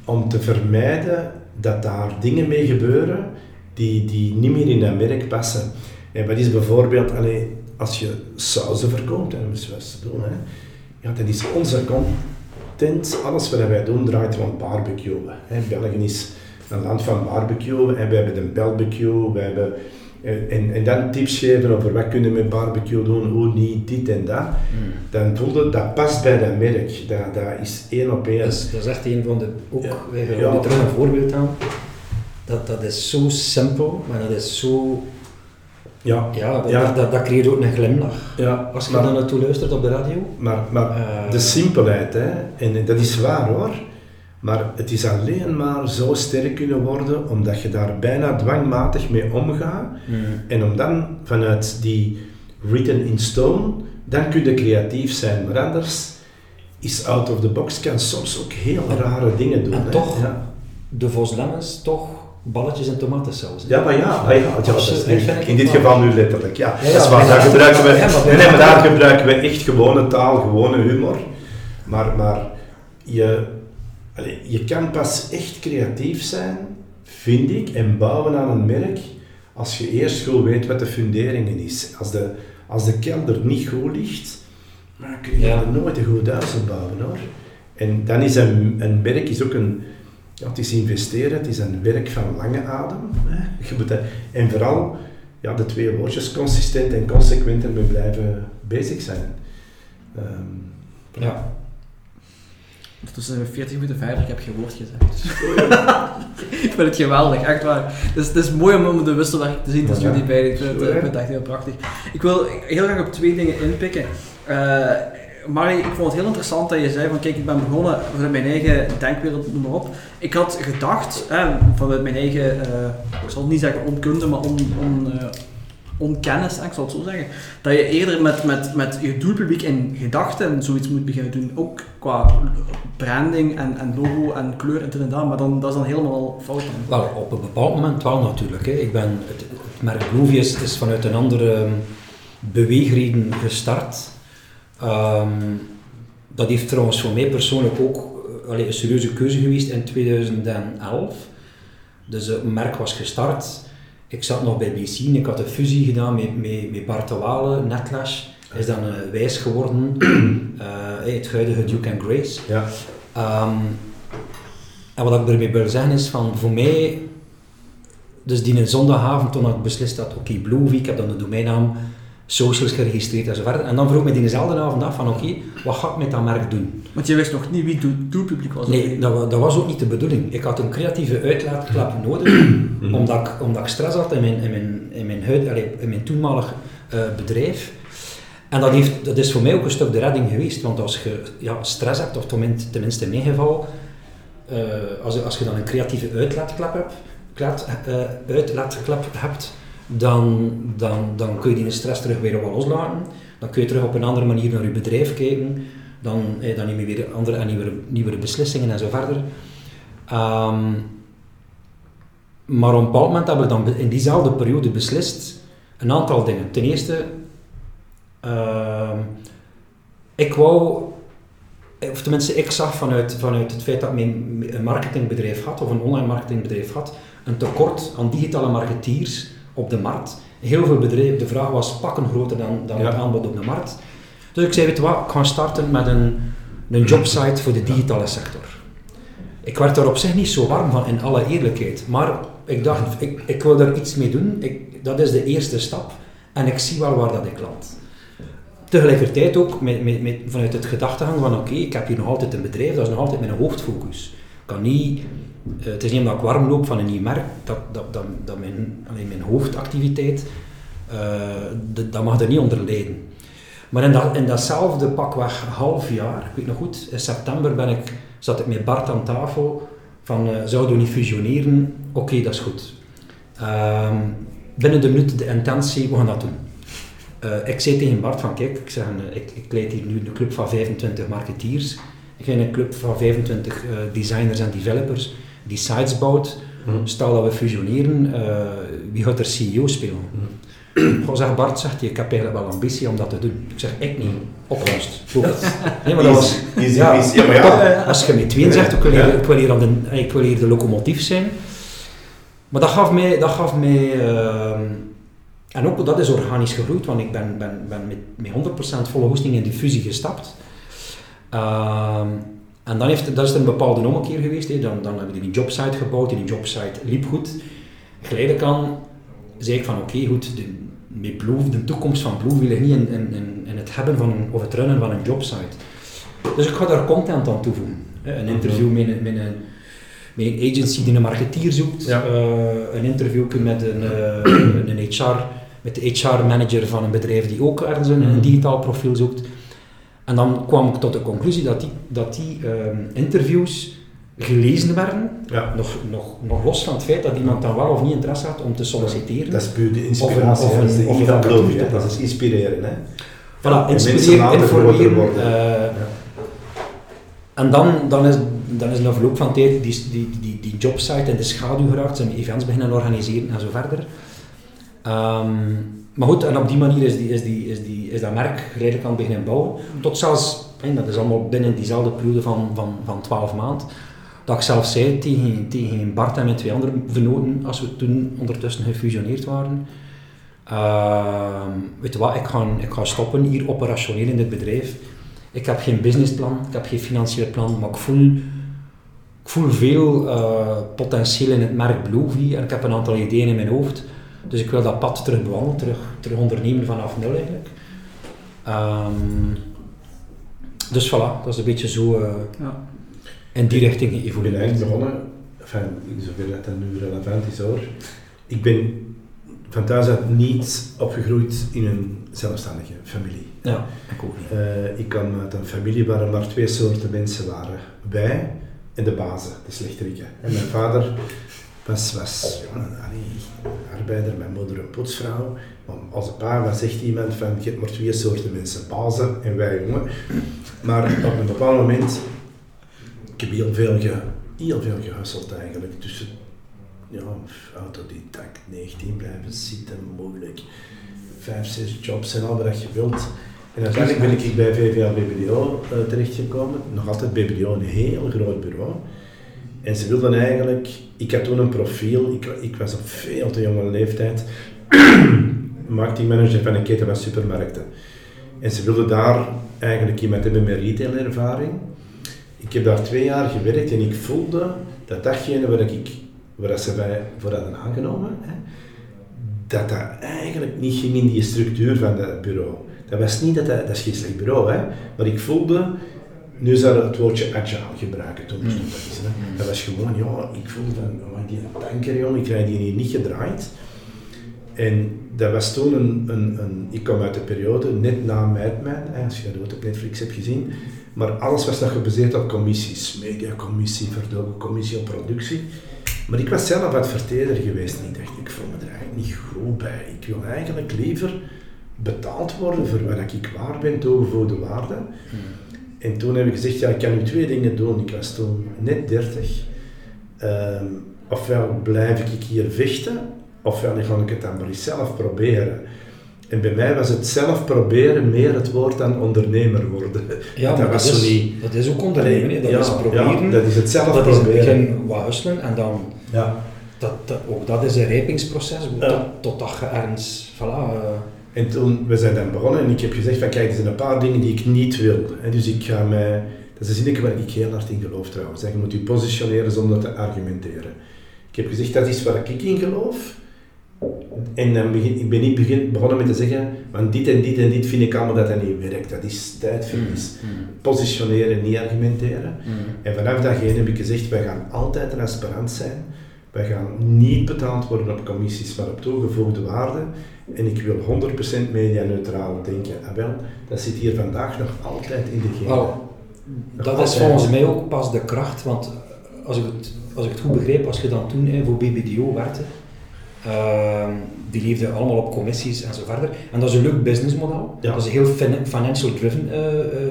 om te vermijden dat daar dingen mee gebeuren die, die niet meer in dat merk passen. En wat is bijvoorbeeld, allee, als je sauzen verkoopt, en dat is wat te doen, hè, ja, dat is onze alles wat wij doen draait rond barbecue. België is een land van barbecue, en we hebben een barbecue, we hebben, eh, en, en dan tips geven over wat kunnen we met barbecue doen, hoe niet, dit en dat. Hmm. Dan voelde dat past bij dat merk, dat, dat is één op één. Dat is, dat is echt een van de, ook, Ja. wij gaan Ja. er een voorbeeld aan, dat, dat is zo simpel, maar dat is zo, Ja, ja, dat, Ja. Dat, dat, dat creëert ook een glimlach. ja Als je maar, dan naartoe luistert op de radio, maar, maar Eh, de simpelheid, hè, en dat is waar hoor, maar het is alleen maar zo sterk kunnen worden omdat je daar bijna dwangmatig mee omgaat en om dan vanuit die written in stone, dan kun je creatief zijn, maar anders is out of the box kan soms ook heel rare dingen doen. En hè. toch? Ja. de Vos toch balletjes en tomatensaus. Ja, maar ja, dat is in dit geval nu letterlijk. Ja, dat is waar, daar gebruiken we, nee, nee, maar daar gebruiken we echt gewone taal, gewone humor. Maar, maar je, allee, je kan pas echt creatief zijn, vind ik, en bouwen aan een merk als je eerst goed weet wat de funderingen is. Als de, als de kelder niet goed ligt, dan kun je Ja. er nooit een goed huis bouwen hoor. En dan is een, een merk is ook een, ja, het is investeren, het is een werk van lange adem. Hè. Je moet dat, en vooral ja, de twee woordjes consistent en consequent ermee blijven bezig zijn. Ehm, Ja. Ondertussen zijn we 40 minuten verder, ik heb geen woord gezegd. ik vind het geweldig, echt waar. Dus het is mooi om, om de wisselwerking te zien tussen jullie beiden. Ik vind, het, Zo, ik vind het echt heel prachtig. Ik wil heel graag op twee dingen inpikken. Eh Marie, ik vond het heel interessant dat je zei van kijk, ik ben begonnen vanuit mijn eigen denkwereld, noem maar op. Ik had gedacht, hè, vanuit mijn eigen, eh, ik zal het niet zeggen onkunde, maar on, eh, onkennis, ik zal het zo zeggen, dat je eerder met, met, met je doelpubliek in gedachten zoiets moet beginnen doen. Ook qua branding en, en logo en kleur en dit maar dan, dat is dan helemaal fout. Wel, op een bepaald moment wel natuurlijk. Hè. Ik ben, het, merk is vanuit een andere ehm, beweegreden gestart. Ehm, dat heeft trouwens voor mij persoonlijk ook eh, allee, een serieuze keuze geweest in 2011. Dus het merk was gestart. Ik zat nog bij BC en ik had een fusie gedaan met, met, met Bart de Wale, Netlash. Hij is dan eh, wijs geworden, eh, het huidige Duke and Grace. ja. Ehm, en wat ik ermee wil zeggen is van voor mij, dus die zondagavond toen ik beslist had, oké, Blue Week, ik heb dan de domeinnaam, socials geregistreerd en zo verder. En dan vroeg ik me diezelfde avond af van oké, wat ga ik met dat merk doen? Want je wist nog niet wie het doel- doelpubliek was. Nee, dat, dat was ook niet de bedoeling. Ik had een creatieve uitlaatklep nodig, Mhm. omdat, ik, omdat ik stress had in mijn, in mijn, in mijn, huid, in mijn toenmalig eh, bedrijf. En dat, heeft, dat is voor mij ook een stuk de redding geweest, want als je ja, stress hebt, of tenminste, in mijn geval, eh, als, je- als je dan een creatieve uitlaatklep hebt, klaat- eh, uitlaatklep hebt dan, dan, dan kun je die stress terug weer wat loslaten. Dan kun je terug op een andere manier naar je bedrijf kijken. Dan, eh, dan neem je weer andere en nieuwere, nieuwere beslissingen en zo verder. Ehm, maar op een bepaald moment hebben we dan in diezelfde periode beslist een aantal dingen. Ten eerste, ehm, ik wou, of tenminste ik zag vanuit, vanuit het feit dat mijn een marketingbedrijf had, of een online marketingbedrijf had, een tekort aan digitale marketeers op de markt. Heel veel bedrijven, de vraag was pakken groter dan, dan Ja. het aanbod op de markt. Dus ik zei, weet je wat, ik ga starten met een, een jobsite voor de digitale sector. Ik werd daar op zich niet zo warm van, in alle eerlijkheid. Maar ik dacht, ik, ik wil daar iets mee doen. Ik, dat is de eerste stap. En ik zie wel waar dat ik land. Tegelijkertijd ook met, met, met, vanuit het gedachtegang van oké, ik heb hier nog altijd een bedrijf, dat is nog altijd mijn hoofdfocus. Ik kan niet, eh, het is niet omdat ik warm loop van een nieuw merk, dat, dat, dat, dat mijn, alleen mijn hoofdactiviteit, eh, dat- mag er niet onder lijden. Maar in, dat, in datzelfde pakweg half jaar, ik weet nog goed, in september ben ik, zat ik met Bart aan tafel van eh, zouden we niet fusioneren? Oké, dat is goed. Ehm, binnen de minuut de intentie, we gaan dat doen. Ik zei tegen Bart van kijk, ik, zeg, ik, ik leid hier nu een club van 25 marketeers. Ik in een club van 25 eh, designers en developers die sites bouwt. Mhm. Stel dat we fusioneren, eh, wie gaat er CEO spelen? Goh, zeg Bart, zegt hij, ik heb eigenlijk wel ambitie om dat te doen. Ik zeg, ik niet. Goed. Nee, maar dat was... Easy, ja, easy. Ja, maar ja. Als je met tweeën zegt, ik wil, hier, ik, wil hier aan de, ik wil hier de locomotief zijn. Maar dat gaf mij... Dat gaf mij ehm, en ook dat is organisch gegroeid, want ik ben, ben, ben met, met 100% volle hoesting in die fusie gestapt. Ehm, en dan, heeft, dat is er een bepaalde ommekeer geweest. Hè. Dan, dan hebben we die jobsite gebouwd, die jobsite liep goed. Geleidelijk aan zei ik van oké, goed, de, met Blue, de toekomst van Blue wil ik niet in, in, in, in het hebben van een, of het runnen van een jobsite. Dus ik ga daar content aan toevoegen. Een interview met, een- met, een, met een agency die een marketeer zoekt, Ja. eh, een interview met een, eh, een HR, met de HR-manager van een bedrijf die ook ergens een, een Mhm. digitaal profiel zoekt. En dan kwam ik tot de conclusie dat die, dat die ehm, interviews gelezen werden, Ja. nog, nog, nog los van het feit dat iemand dan wel of niet interesse had om te solliciteren. Dat is puur de inspiratie. Of een- of een- een. Dat is inspireren. Hè. Voilà, inspireren, informeren. worden. eh, En dan, dan, is, dan is in de verloop van tijd die, die, die, die jobsite in de schaduw geraakt, zijn events beginnen organiseren en zo verder. Ehm, maar goed, en op die manier is, die, is, die, is, die, is dat merk geleidelijk aan beginnen bouwen. Tot zelfs, dat is allemaal binnen diezelfde periode van, van, van 12 maanden, dat ik zelf zei tegen, tegen Bart en mijn twee andere venoten, als we toen ondertussen gefusioneerd waren, Ehm, weet je wat, ik ga, ik ga stoppen hier operationeel in dit bedrijf. Ik heb geen businessplan, ik heb geen financieel plan, maar ik voel, ik voel veel eh, potentieel in het merk Bluevie en ik heb een aantal ideeën in mijn hoofd. Dus ik wil dat pad terug bewandelen, terug, terug ondernemen vanaf nul eigenlijk. Ehm, dus voilà, dat is een beetje zo eh, Ja. in die richting Ik ben geëvolueerd. eigenlijk begonnen, enfin, zover dat dat nu relevant is hoor. Ik ben van thuis uit niet opgegroeid in een zelfstandige familie. Ja, ik ook niet. Eh, ik kwam uit een familie waar er maar twee soorten mensen waren. Wij en de bazen, de slechteriken. En mijn vader was, was allee, arbeider, mijn moeder een poetsvrouw. Maar als pa was echt iemand van, je hebt maar twee soorten mensen, bazen en wij jongen. Maar op een bepaald moment, ik heb heel veel, ge, heel veel eigenlijk. Tussen ja, autodidact, 19 blijven zitten, moeilijk. Vijf, zes jobs en al wat je wilt. En uiteindelijk ben ik bij VVA BBDO eh, terechtgekomen. Nog altijd BBDO, een heel groot bureau. En ze wilden eigenlijk, ik had toen een profiel, ik, ik was op veel te jonge leeftijd marketingmanager van een keten van supermarkten. En ze wilden daar eigenlijk iemand hebben met retailervaring. Ik heb daar twee jaar gewerkt en ik voelde dat datgene waar ik, waar ze mij voor hadden aangenomen, hè, dat dat eigenlijk niet ging in die structuur van dat bureau. Dat was niet dat dat, dat is geen slecht bureau, hè, maar ik voelde, nu zou ik het woordje agile gebruiken, toen bestond dat eens, hè. Dat was gewoon, ja, ik voelde van, oh, die tanker, joh, ik krijg die hier niet gedraaid. En dat was toen een, een, een ik kwam uit de periode net na Madman, als je dat op Netflix hebt gezien, maar alles was nog gebaseerd op commissies, mediacommissie, verdogencommissie op productie. Maar ik was zelf adverteerder geweest en ik dacht, ik voel me er eigenlijk niet goed bij. Ik wil eigenlijk liever betaald worden voor wat ik waar ben, toegevoegde waarde. En toen heb ik gezegd, ja, ik kan nu twee dingen doen. Ik was toen net 30. Ehm, ofwel blijf ik hier vechten, ofwel ga ik het dan maar eens zelf proberen. En bij mij was het zelf proberen meer het woord dan ondernemer worden. Ja, dat was dat zo is, niet. dat is ook ondernemen, dat Ja, is proberen. ja, dat is het zelf dat is proberen. begin wat en dan, Ja. dat, dat, ook dat is een rijpingsproces, Ja. tot, totdat je ergens, voilà, En toen, we zijn dan begonnen en ik heb gezegd van kijk, er zijn een paar dingen die ik niet wil. Hè, dus ik ga mij, dat is een zinnetje waar ik heel hard in geloof trouwens. Hè. Je moet je positioneren zonder te argumenteren. Ik heb gezegd, dat is waar ik in geloof. En dan begin, ik ben niet begin, begonnen met te zeggen, want dit en dit en dit vind ik allemaal dat dat niet werkt. Dat is tijdverlies. Positioneren, niet argumenteren. En vanaf dat heb ik gezegd, wij gaan altijd transparant zijn. Wij gaan niet betaald worden op commissies, maar op toegevoegde waarde. En ik wil 100% media-neutraal denken. Ah, wel, dat zit hier vandaag nog altijd in de genen. Dat is volgens mij ook pas de kracht, want als ik het, als ik het goed begreep, als je dan toen hè, voor BBDO werkte, ehm, die leefde allemaal op commissies en zo verder. En dat is een leuk businessmodel. Ja. Dat is een heel fin- financial driven eh,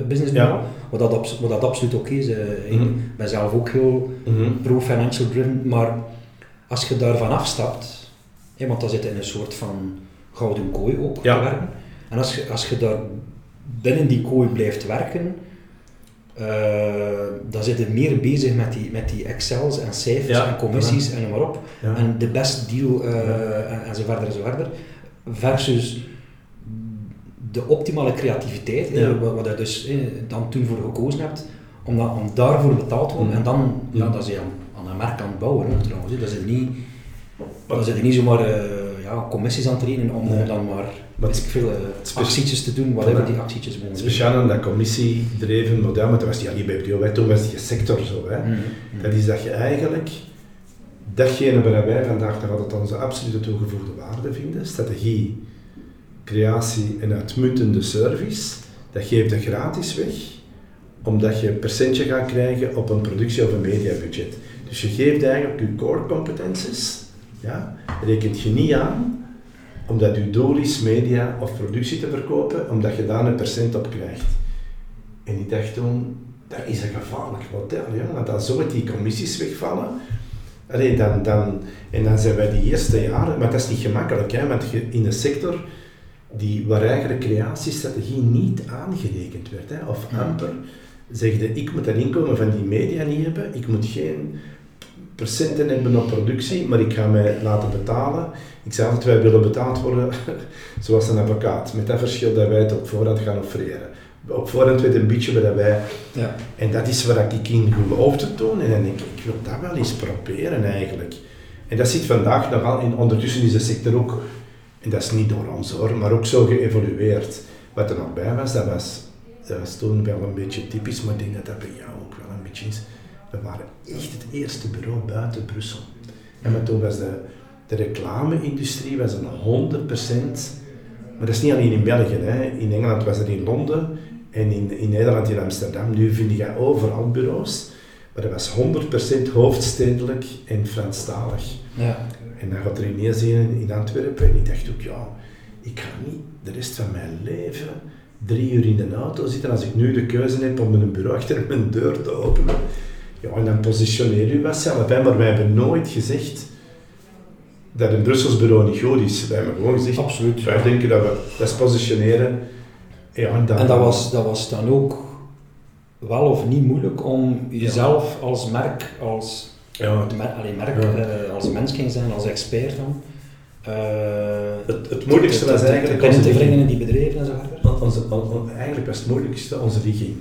businessmodel. Ja. wat dat, wat dat absoluut oké is. eh, ik Mhm. ben zelf ook heel Mhm. pro-financial driven, maar als je daarvan afstapt, hè, want dan zit je in een soort van gouden kooi ook Ja. te werken, en als je, als je daar binnen die kooi blijft werken, eh, dan zit je meer bezig met die, met die Excels en cijfers Ja, en commissies en noem maar op, en de best deal eh, en, en zo verder en zo verder, versus de optimale creativiteit, Ja. wat, wat je dus dan toen voor gekozen hebt, om, dat, om daarvoor betaald te worden. Mm. En dan, ja, Mm. dan zijn je aan, aan een merk aan het bouwen trouwens. Dat is niet, dan zit je niet zomaar eh, ja, commissies aan het trainen om, Nee. om dan maar ik veel, actietjes te doen, whatever die actietjes mogen. Speciaal aan dat commissiedreven model, maar toen was die al niet bij hè, toen was die sector zo. Hè. Mm, mm. Dat is dat je eigenlijk datgene waar wij vandaag nog altijd onze absolute toegevoegde waarde vinden, strategie, creatie en uitmuntende service, dat geeft je gratis weg, omdat je een percentje gaat krijgen op een productie- of een mediabudget. Dus je geeft eigenlijk je core competences, ja, rekent je niet aan, omdat je doel is media of productie te verkopen, omdat je daar een percent op krijgt. En ik dacht toen, dat is een gevaarlijk model, ja, want als zo die commissies wegvallen, allee, dan, dan, en dan zijn wij die eerste jaren, maar dat is niet gemakkelijk, hè, want je, in een sector die, waar eigenlijk creatiestrategie niet aangerekend werd, hè, of amper, zegde ik moet dat inkomen van die media niet hebben, ik moet geen percenten hebben op productie, maar ik ga mij laten betalen. Ik zei altijd, wij willen betaald worden zoals een advocaat, met dat verschil dat wij het op voorhand gaan offreren. Op voorhand weet een beetje wat wij Ja. en dat is waar ik in geloofde toen. En dan denk ik, ik wil dat wel eens proberen eigenlijk. En dat zit vandaag nogal in. Ondertussen is de sector ook, en dat is niet door ons hoor, maar ook zo geëvolueerd. Wat er nog bij was, dat was, dat was toen wel een beetje typisch, maar ik denk dat dat bij jou ook wel een beetje is. We waren echt het eerste bureau buiten Brussel. En maar toen was de, de reclame-industrie was een 100%, maar dat is niet alleen in België. Hè. In Engeland was het in Londen en in, in Nederland, in Amsterdam. Nu vind je overal bureaus, maar dat was 100% hoofdstedelijk en Franstalig. Ja. En dan gaat er ineens een in Antwerpen en ik dacht ook, ja, ik ga niet de rest van mijn leven drie uur in de auto zitten als ik nu de keuze heb om een bureau achter mijn deur te openen. Ja, en dan positioneer je wel zelf, maar wij hebben nooit gezegd dat een Brussels bureau niet goed is. Wij hebben gewoon gezegd, Absoluut. wij denken dat we dat is positioneren. Ja, en, dan, En dat was, dat was dan ook wel of niet moeilijk om jezelf als merk, als, Ja, het, mer- allee, merk, eh, als mens ging zijn, als expert dan. eh, het, het moeilijkste te- was eigenlijk te binnen te brengen in die bedrijven en zo verder. Onze, on- on- eigenlijk was het moeilijkste onze ligging.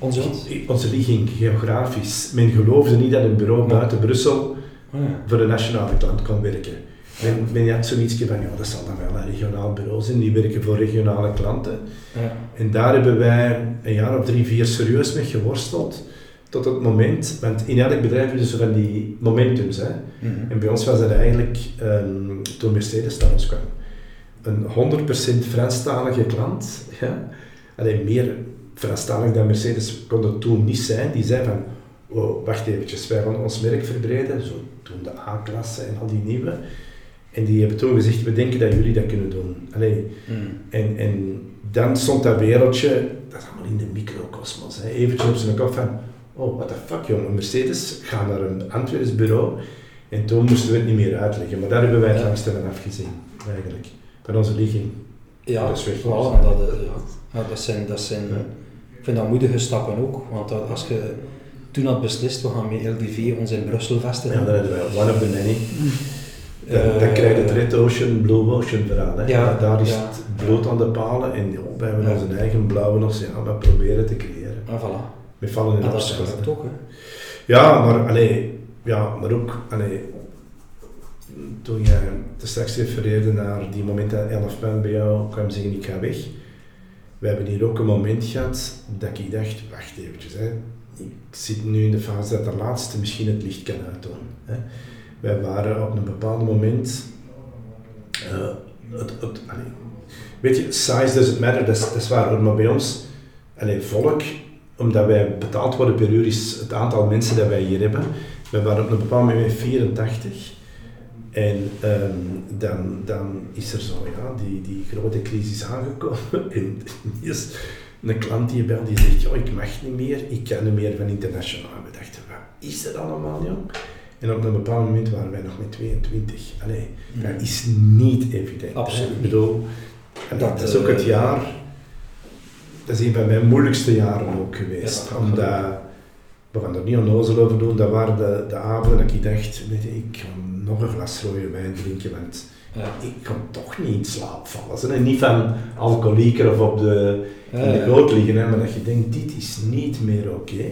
Onze? Onze ligging, geografisch. Men geloofde niet dat een bureau buiten Brussel ja. voor de nationale klant kon werken. Men, men had zoiets van, ja, dat zal dan wel een regionaal bureau zijn, die werken voor regionale klanten. Ja. En daar hebben wij een jaar of drie, vier serieus mee geworsteld. Tot het moment, want in elk bedrijf hebben ze van die momentums. Hè. Mhm. En bij ons was dat eigenlijk, ehm, toen Mercedes naar ons kwam, een 100% Franstalige klant. Ja. Alleen meer Franstalig dan Mercedes kon het toen niet zijn. Die zei van, oh, wacht eventjes, wij gaan ons merk verbreden. Zo toen de A-klasse en al die nieuwe. En die hebben toen gezegd, we denken dat jullie dat kunnen doen. Allee, Mhm. en, en dan stond dat wereldje, dat is allemaal in de microcosmos. Eventjes op zijn kop van, oh, what the fuck jongen, Mercedes, ga naar een Antwerps bureau. En toen moesten we het niet meer uitleggen, maar daar hebben wij het Ja. langste van afgezien, eigenlijk. Van onze ligging. Ja, Dat is weg. voilà, en dat, eh, ja. Dat zijn, dat zijn Ja. ik vind dat moedige stappen ook, want dat, als je toen had beslist, we gaan met LDV ons in Brussel vestigen. Ja, dan hebben wij one of the many. Dan, dan krijg je het Red Ocean, Blue Ocean verhaal. Hè. Ja, daar is het bloed aan de palen en joh, wij hebben onze eigen blauwe oceaan, we proberen te creëren. Ah, voilà. We vallen in En dat is ook, hè. Ja, maar, allee, ja, maar ook, allee, toen jij te straks refereerde naar die moment dat 11 man bij jou kwam zeggen ik ga weg. We hebben hier ook een moment gehad dat ik dacht, wacht eventjes, hè. ik zit nu in de fase dat de laatste misschien het licht kan uitdoen. Wij waren op een bepaald moment, eh, het, het, weet je, size doesn't matter, dat is, dat waar, maar bij ons, allee, volk, omdat wij betaald worden per uur, is het aantal mensen dat wij hier hebben. We waren op een bepaald moment 84. En ehm, dan, dan is er zo, ja, die, die grote crisis aangekomen. En yes, een klant die belt die zegt, oh, ik mag niet meer, ik kan niet meer van internationaal. We dachten, wat is dat allemaal, jong? En op een bepaald moment waren wij nog met 22. Allee, dat is niet evident. Absoluut Ik bedoel, en Dat, dat, is ook het eh, jaar, dat is een van mijn moeilijkste jaren ook geweest. Ja, omdat, we gaan er niet onnozel over doen, dat waren de, de avonden dat ik dacht, weet je, ik ga nog een glas rode wijn drinken, want Ja. ik kan toch niet in slaap vallen. Niet van alcoholieker of op de, in Ja, de ja. goot liggen, hè, maar dat je denkt, dit is niet meer oké.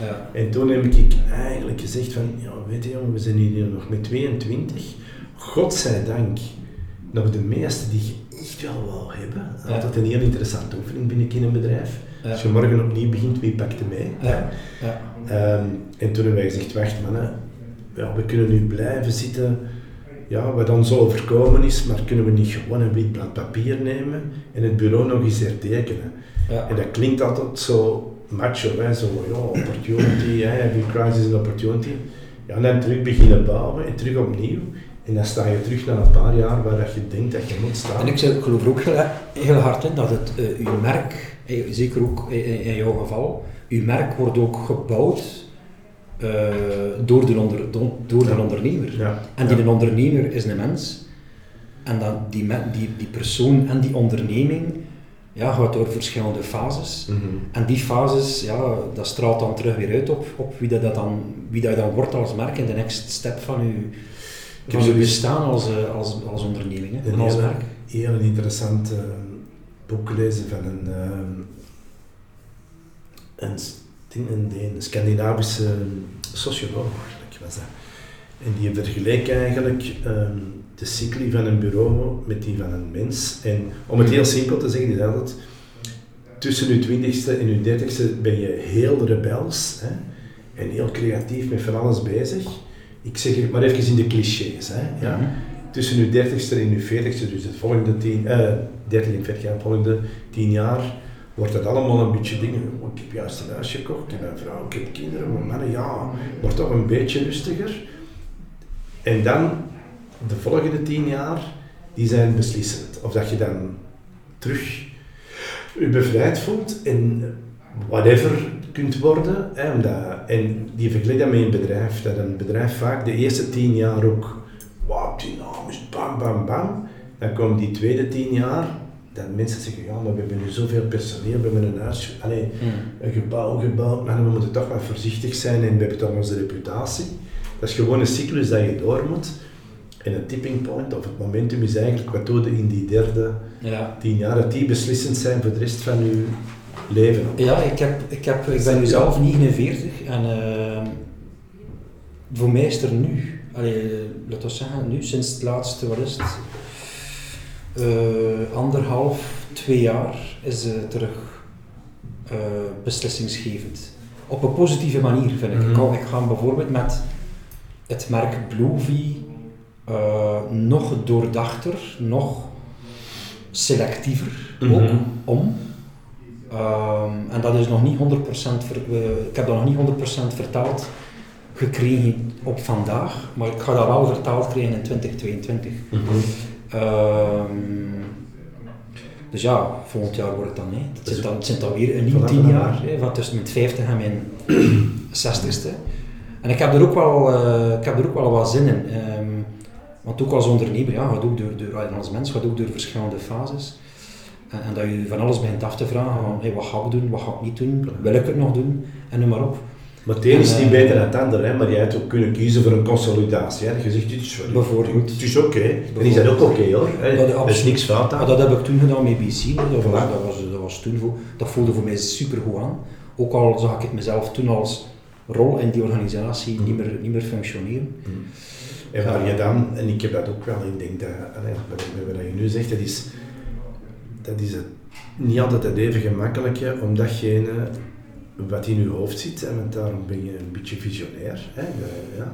Ja. En toen heb ik eigenlijk gezegd van, ja weet je jongen, we zijn hier nog met 22. Godzijdank nog de meeste die je echt wel wil hebben. Ja. Altijd een heel interessante oefening binnen in een bedrijf. Ja. Als je morgen opnieuw begint, wie pakt er mee? Ja. Ja. Ehm, en toen hebben wij gezegd, wacht mannen, ja, we kunnen nu blijven zitten, ja, wat dan zo overkomen is, maar kunnen we niet gewoon een wit blad papier nemen en het bureau nog eens hertekenen? Ja. En dat klinkt altijd zo macho, hè, zo ja, opportunity, hè, every crisis is an opportunity. Ja, en dan terug beginnen bouwen en terug opnieuw. En dan sta je terug na een paar jaar waar dat je denkt dat je moet staan. En ik geloof ook heel, hard in dat het eh, uw merk, eh, zeker ook in, in jouw geval, uw merk wordt ook gebouwd eh, door, de onder, do- door de ondernemer. Ja. En die Ja. ondernemer is een mens. En dan die, die, die persoon en die onderneming ja, gaat door verschillende fases. Mhm. En die fases, ja, dat straalt dan terug weer uit op, op wie, dat dat dan, wie dat dan wordt als merk in de next step van je, heb van je bestaan als, eh, als, als onderneming hè, en Een als heel, merk. heel interessant eh, boek gelezen van een, eh, een, ding- een, een Scandinavische socioloog, eigenlijk was dat. En die vergeleek eigenlijk ehm, de cycli van een bureau met die van een mens. En om het heel simpel te zeggen, is altijd tussen je twintigste en je dertigste ben je heel rebels hè, en heel creatief met van alles bezig. Ik zeg het maar even in de clichés. Hè, ja Mhm. tussen je dertigste en je veertigste, dus het volgende tien, eh, 30 en 40 jaar, volgende tien jaar, wordt dat allemaal een beetje dingen. Oh, ik heb juist een huis gekocht, ik heb een vrouw, ik heb kinderen, maar mannen, ja, wordt toch een beetje rustiger. En dan, de volgende tien jaar, die zijn beslissend. Of dat je dan terug je bevrijd voelt en whatever kunt worden. Hè, omdat, en die vergelijkt dat met een bedrijf. Dat een bedrijf vaak de eerste tien jaar ook wow, dynamisch, bam, bam, bam. Dan komen die tweede tien jaar, dat mensen zeggen, ja, maar we hebben nu zoveel personeel, we hebben een huis, Mhm. een gebouw gebouwd, maar we moeten toch wat voorzichtig zijn en we hebben toch onze reputatie. Dat is gewoon een cyclus dat je door moet. En een tipping point, of het momentum, is eigenlijk wat doe je in die derde Ja. tien jaar, dat die beslissend zijn voor de rest van je leven. Ja, ik, heb, ik, heb, ik ben nu zelf 49 en eh, voor mij is er nu, allee, laten we zeggen, nu sinds het laatste, wat is het, anderhalf, twee jaar is terug eh, beslissingsgevend. Op een positieve manier vind ik. Mhm. ik, ga, ik ga bijvoorbeeld met het merk Bluevie eh, nog doordachter, nog selectiever ook Mhm. om. Ehm, en dat is nog niet 100%, ver, eh, ik heb dat nog niet 100% vertaald gekregen op vandaag, maar ik ga dat wel vertaald krijgen in 2022. Ehm, dus ja, volgend jaar wordt het dan, hè. Het, zit dan, het zit dan weer een nieuw tien jaar, hè, van tussen mijn 50 en mijn 60ste. En ik heb er ook wel, eh, ik heb er ook wel wat zin in. Ehm, want ook als ondernemer, ja, gaat ook door, door, als mens gaat ook door verschillende fases. En, en dat je van alles begint af te vragen van, hey, wat ga ik doen, wat ga ik niet doen, wil ik het nog doen, en noem maar op. Maar het is niet eh, beter dan het ander, hè, maar jij hebt ook kunnen kiezen voor een consolidatie. Hè. Je zegt, dit is, Bijvoorbeeld. het is oké. En is dat ook oké hoor. Hè. Dat is Er is niks fout Maar aan. dat heb ik toen gedaan met BC. Dat, Voilà. dat, was, dat, was toen voor, dat voelde voor mij super goed aan. Ook al zag ik het mezelf toen als rol in die organisatie niet, meer, niet meer functioneren. En waar je dan, en ik heb dat ook wel, ik denk dat, wat je nu zegt, dat is, dat is het, niet altijd het even gemakkelijke om datgene wat in je hoofd zit, hè, want daarom ben je een beetje visionair, hè, ja,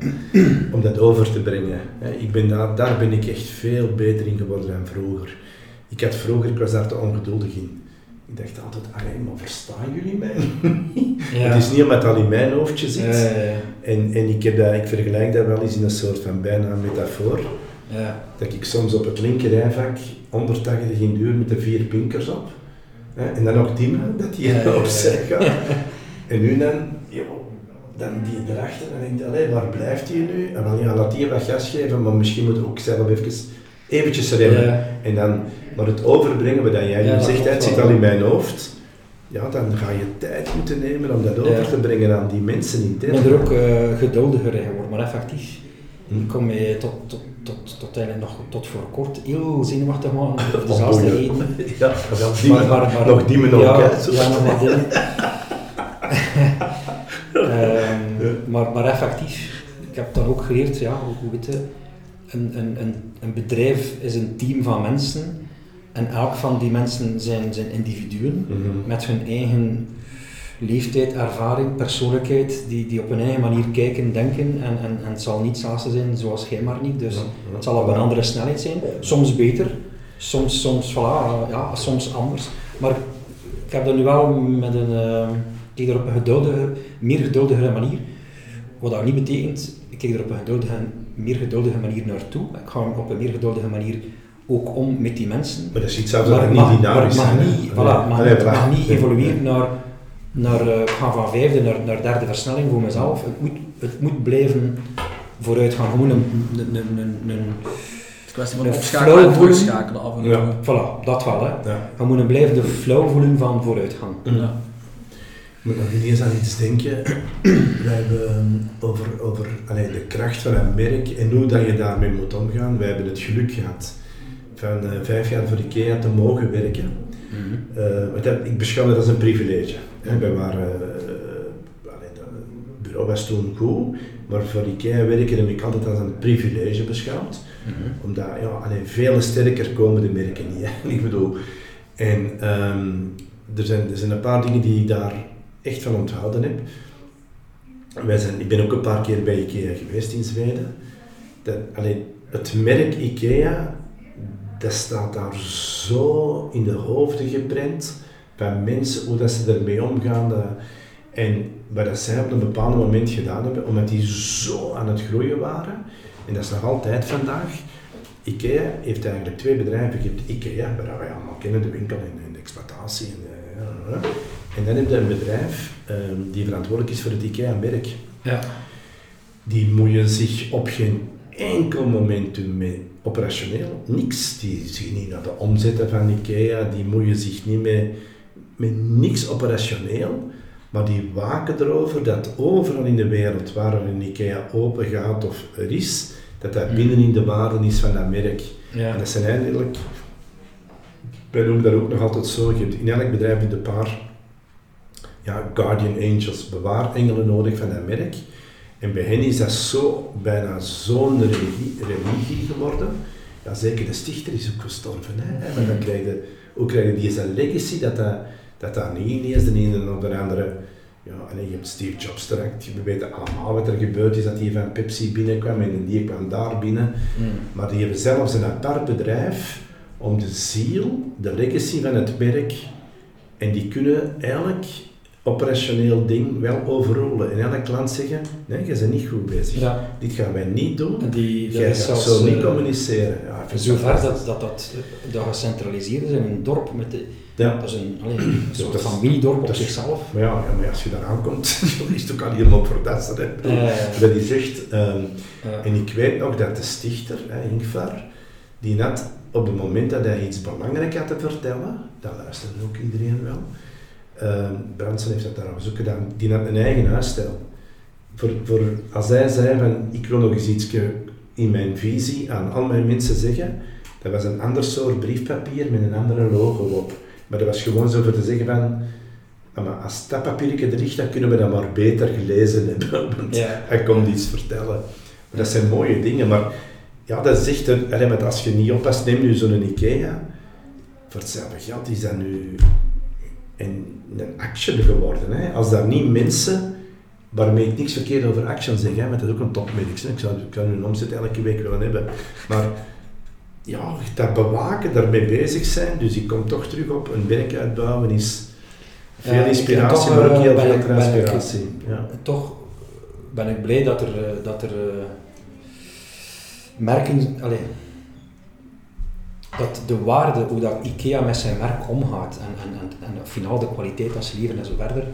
om dat over te brengen. Hè. Ik ben daar, daar ben ik echt veel beter in geworden dan vroeger. Ik had vroeger, ik was daar te ongeduldig in. Ik dacht altijd, maar verstaan jullie mij? Het is niet omdat al in mijn hoofdje zit. En, en ik, heb dat, ik vergelijk dat wel eens in een soort van bijna metafoor. Dat ik soms op het linkerrijvak 180 in de uur met de vier pinkers op. En dan ook Diemen, dat die Ja, opzij gaat. En nu dan, joh, dan die erachter, dan denk je, allee, waar blijft hij nu? En dan ja, laat die wat gas geven, maar misschien moet ook zelf even eventjes remmen. Ja. En dan, maar het overbrengen wat jij Ja, nu zegt, het zit al in mijn hoofd. Ja, dan ga je tijd moeten nemen om dat over te brengen aan die mensen in Ik ben er ook eh, geduldiger in geworden, maar effectief. Hm. Ik kom mij tot, tot, tot, tot, eigenlijk nog tot voor kort heel zenuwachtig man. Oh, De te eten. Ja, wel Maar- maar- maar- nog diemen ook, ja, hè. Zo. Ja, nog wat dingen. Ehm, maar, maar effectief, ik heb dan ook geleerd, ja, hoe hoe weet je, een, een, een, een bedrijf is een team van mensen en elk van die mensen zijn, zijn individuen Mhm. met hun eigen leeftijd, ervaring, persoonlijkheid, die, die op hun eigen manier kijken, denken en, en, en het zal niet hetzelfde zijn zoals jij maar niet, dus Ja, ja. het zal op een andere snelheid zijn, soms beter, soms, soms, voilà, ja, soms anders, maar ik heb dat nu wel met een, eh, ik kijk er op een geduldige, meer geduldigere manier, wat dat niet betekent, ik kijk er op een geduldige, meer geduldige manier naartoe, ik ga op een meer geduldige manier ook om met die mensen, Maar dat is iets zelfs maar dat niet maar dynamisch mag hè. niet, voilà, mag, niet, mag evolueren naar, naar uh, gaan van vijfde naar, naar derde versnelling voor mezelf. Het moet, het moet blijven vooruit gaan. Gewoon een, een, een, een, een Het is een kwestie van Een opschakelen en flow voelen. terugschakelen af en toe. Ja. voilà, dat wel. Hè. Ja. Je moet een blijvende flow voelen van vooruitgang. Ja. Ik moet nog ineens aan iets denken. Wij hebben over, over allee, de kracht van een merk en hoe dat je daarmee moet omgaan. Wij hebben het geluk gehad van eh, vijf jaar voor IKEA te mogen werken. Dat- ik beschouw dat als een privilege. Hè. Wij waren, eh, allee, het bureau was toen goed, maar voor IKEA werken heb ik altijd als een privilege beschouwd. Omdat, ja, alleen veel sterker komen de merken niet. Hè. Ik bedoel, en ehm, er, zijn, er zijn een paar dingen die ik daar echt van onthouden heb. Wij zijn, ik ben ook een paar keer bij IKEA geweest in Zweden. Dat, allee, het merk IKEA, dat staat daar zo in de hoofden geprent van mensen, hoe dat ze ermee omgaan. dat- en wat dat zij op een bepaald moment gedaan hebben, omdat die zo aan het groeien waren, en dat is nog altijd vandaag, IKEA heeft eigenlijk twee bedrijven. Je hebt IKEA, waar wij allemaal kennen, de winkel en, de exploitatie. En, eh, en dan heb je een bedrijf ehm, die verantwoordelijk is voor het IKEA-merk. Ja. Die moeien zich op geen enkel moment met operationeel. Niks. Die zien niet naar de omzetten van IKEA, die moeien zich niet met, met niks operationeel. Maar die waken erover dat overal in de wereld waar er een IKEA open gaat of er is, dat dat Hmm. binnenin de waarde is van dat merk. Ja. En dat zijn eigenlijk, wij noemen dat ook nog altijd zo, je hebt in elk bedrijf heb je een paar ja, guardian angels, bewaarengelen nodig van dat merk. En bij hen is dat zo, bijna zo'n religie, religie geworden. Ja, zeker de stichter is ook gestorven. Hè? Maar dan krijg je, hoe krijg je deze legacy, dat dat, dat, dat niet ineens de ene of de andere... Ja, en je hebt Steve Jobs direct, we weten allemaal wat er gebeurd is, dat hij van Pepsi binnenkwam en die kwam daar binnen. Mm. Maar die hebben zelfs een apart bedrijf om de ziel, de legacy van het merk, en die kunnen elk operationeel ding wel overrolen. En elk klant zeggen, nee, je bent niet goed bezig. Ja. Dit gaan wij niet doen. En die, Jij is gaat zo niet eh, communiceren. Ja, Zover dat dat, dat, dat gecentraliseerd is in een dorp. Met de, Ja. Dat is een, allee, een soort dat is- van mini-dorp op dat is- zichzelf. Maar ja, ja, maar als je daar aankomt, dan is het ook al helemaal verdassen. Hè. Eh, Dat die zegt, ehm, ja. En ik weet nog dat de stichter, hè, Ingvar, die had op het moment dat hij iets belangrijk had te vertellen, dat luisterde ook iedereen wel, Branson heeft dat trouwens ook gedaan, die had een eigen huisstijl. Voor, voor, als hij zei van, ik wil nog eens iets in mijn visie aan al mijn mensen zeggen, dat was een ander soort briefpapier met een andere logo op. Maar dat was gewoon zo voor te zeggen van, "Ah, maar als dat papiertje er ligt, dan kunnen we dat maar beter gelezen hebben. Want Ja. hij komt iets vertellen. Maar dat zijn mooie dingen, maar ja, dat is echt, een, allee, maar als je niet oppast, neem nu zo'n Ikea, voor hetzelfde geld is dat nu een, een action geworden. Hè? Als daar niet mensen, waarmee ik niks verkeerd over action zeg, hè, want dat is ook een topmerk, hè. ik zou, ik zou hun omzet elke week willen hebben, maar ja, dat bewaken, daarmee bezig zijn, dus ik kom toch terug op een werk uitbouwen is veel Ja, en inspiratie, toch, maar ook eh, heel veel transpiratie. Ja. Toch ben ik blij dat er, eh, dat er eh, merken, allee, dat de waarde, hoe dat IKEA met zijn merk omgaat en, en, en, en finaal de kwaliteit dat ze leveren en zo verder.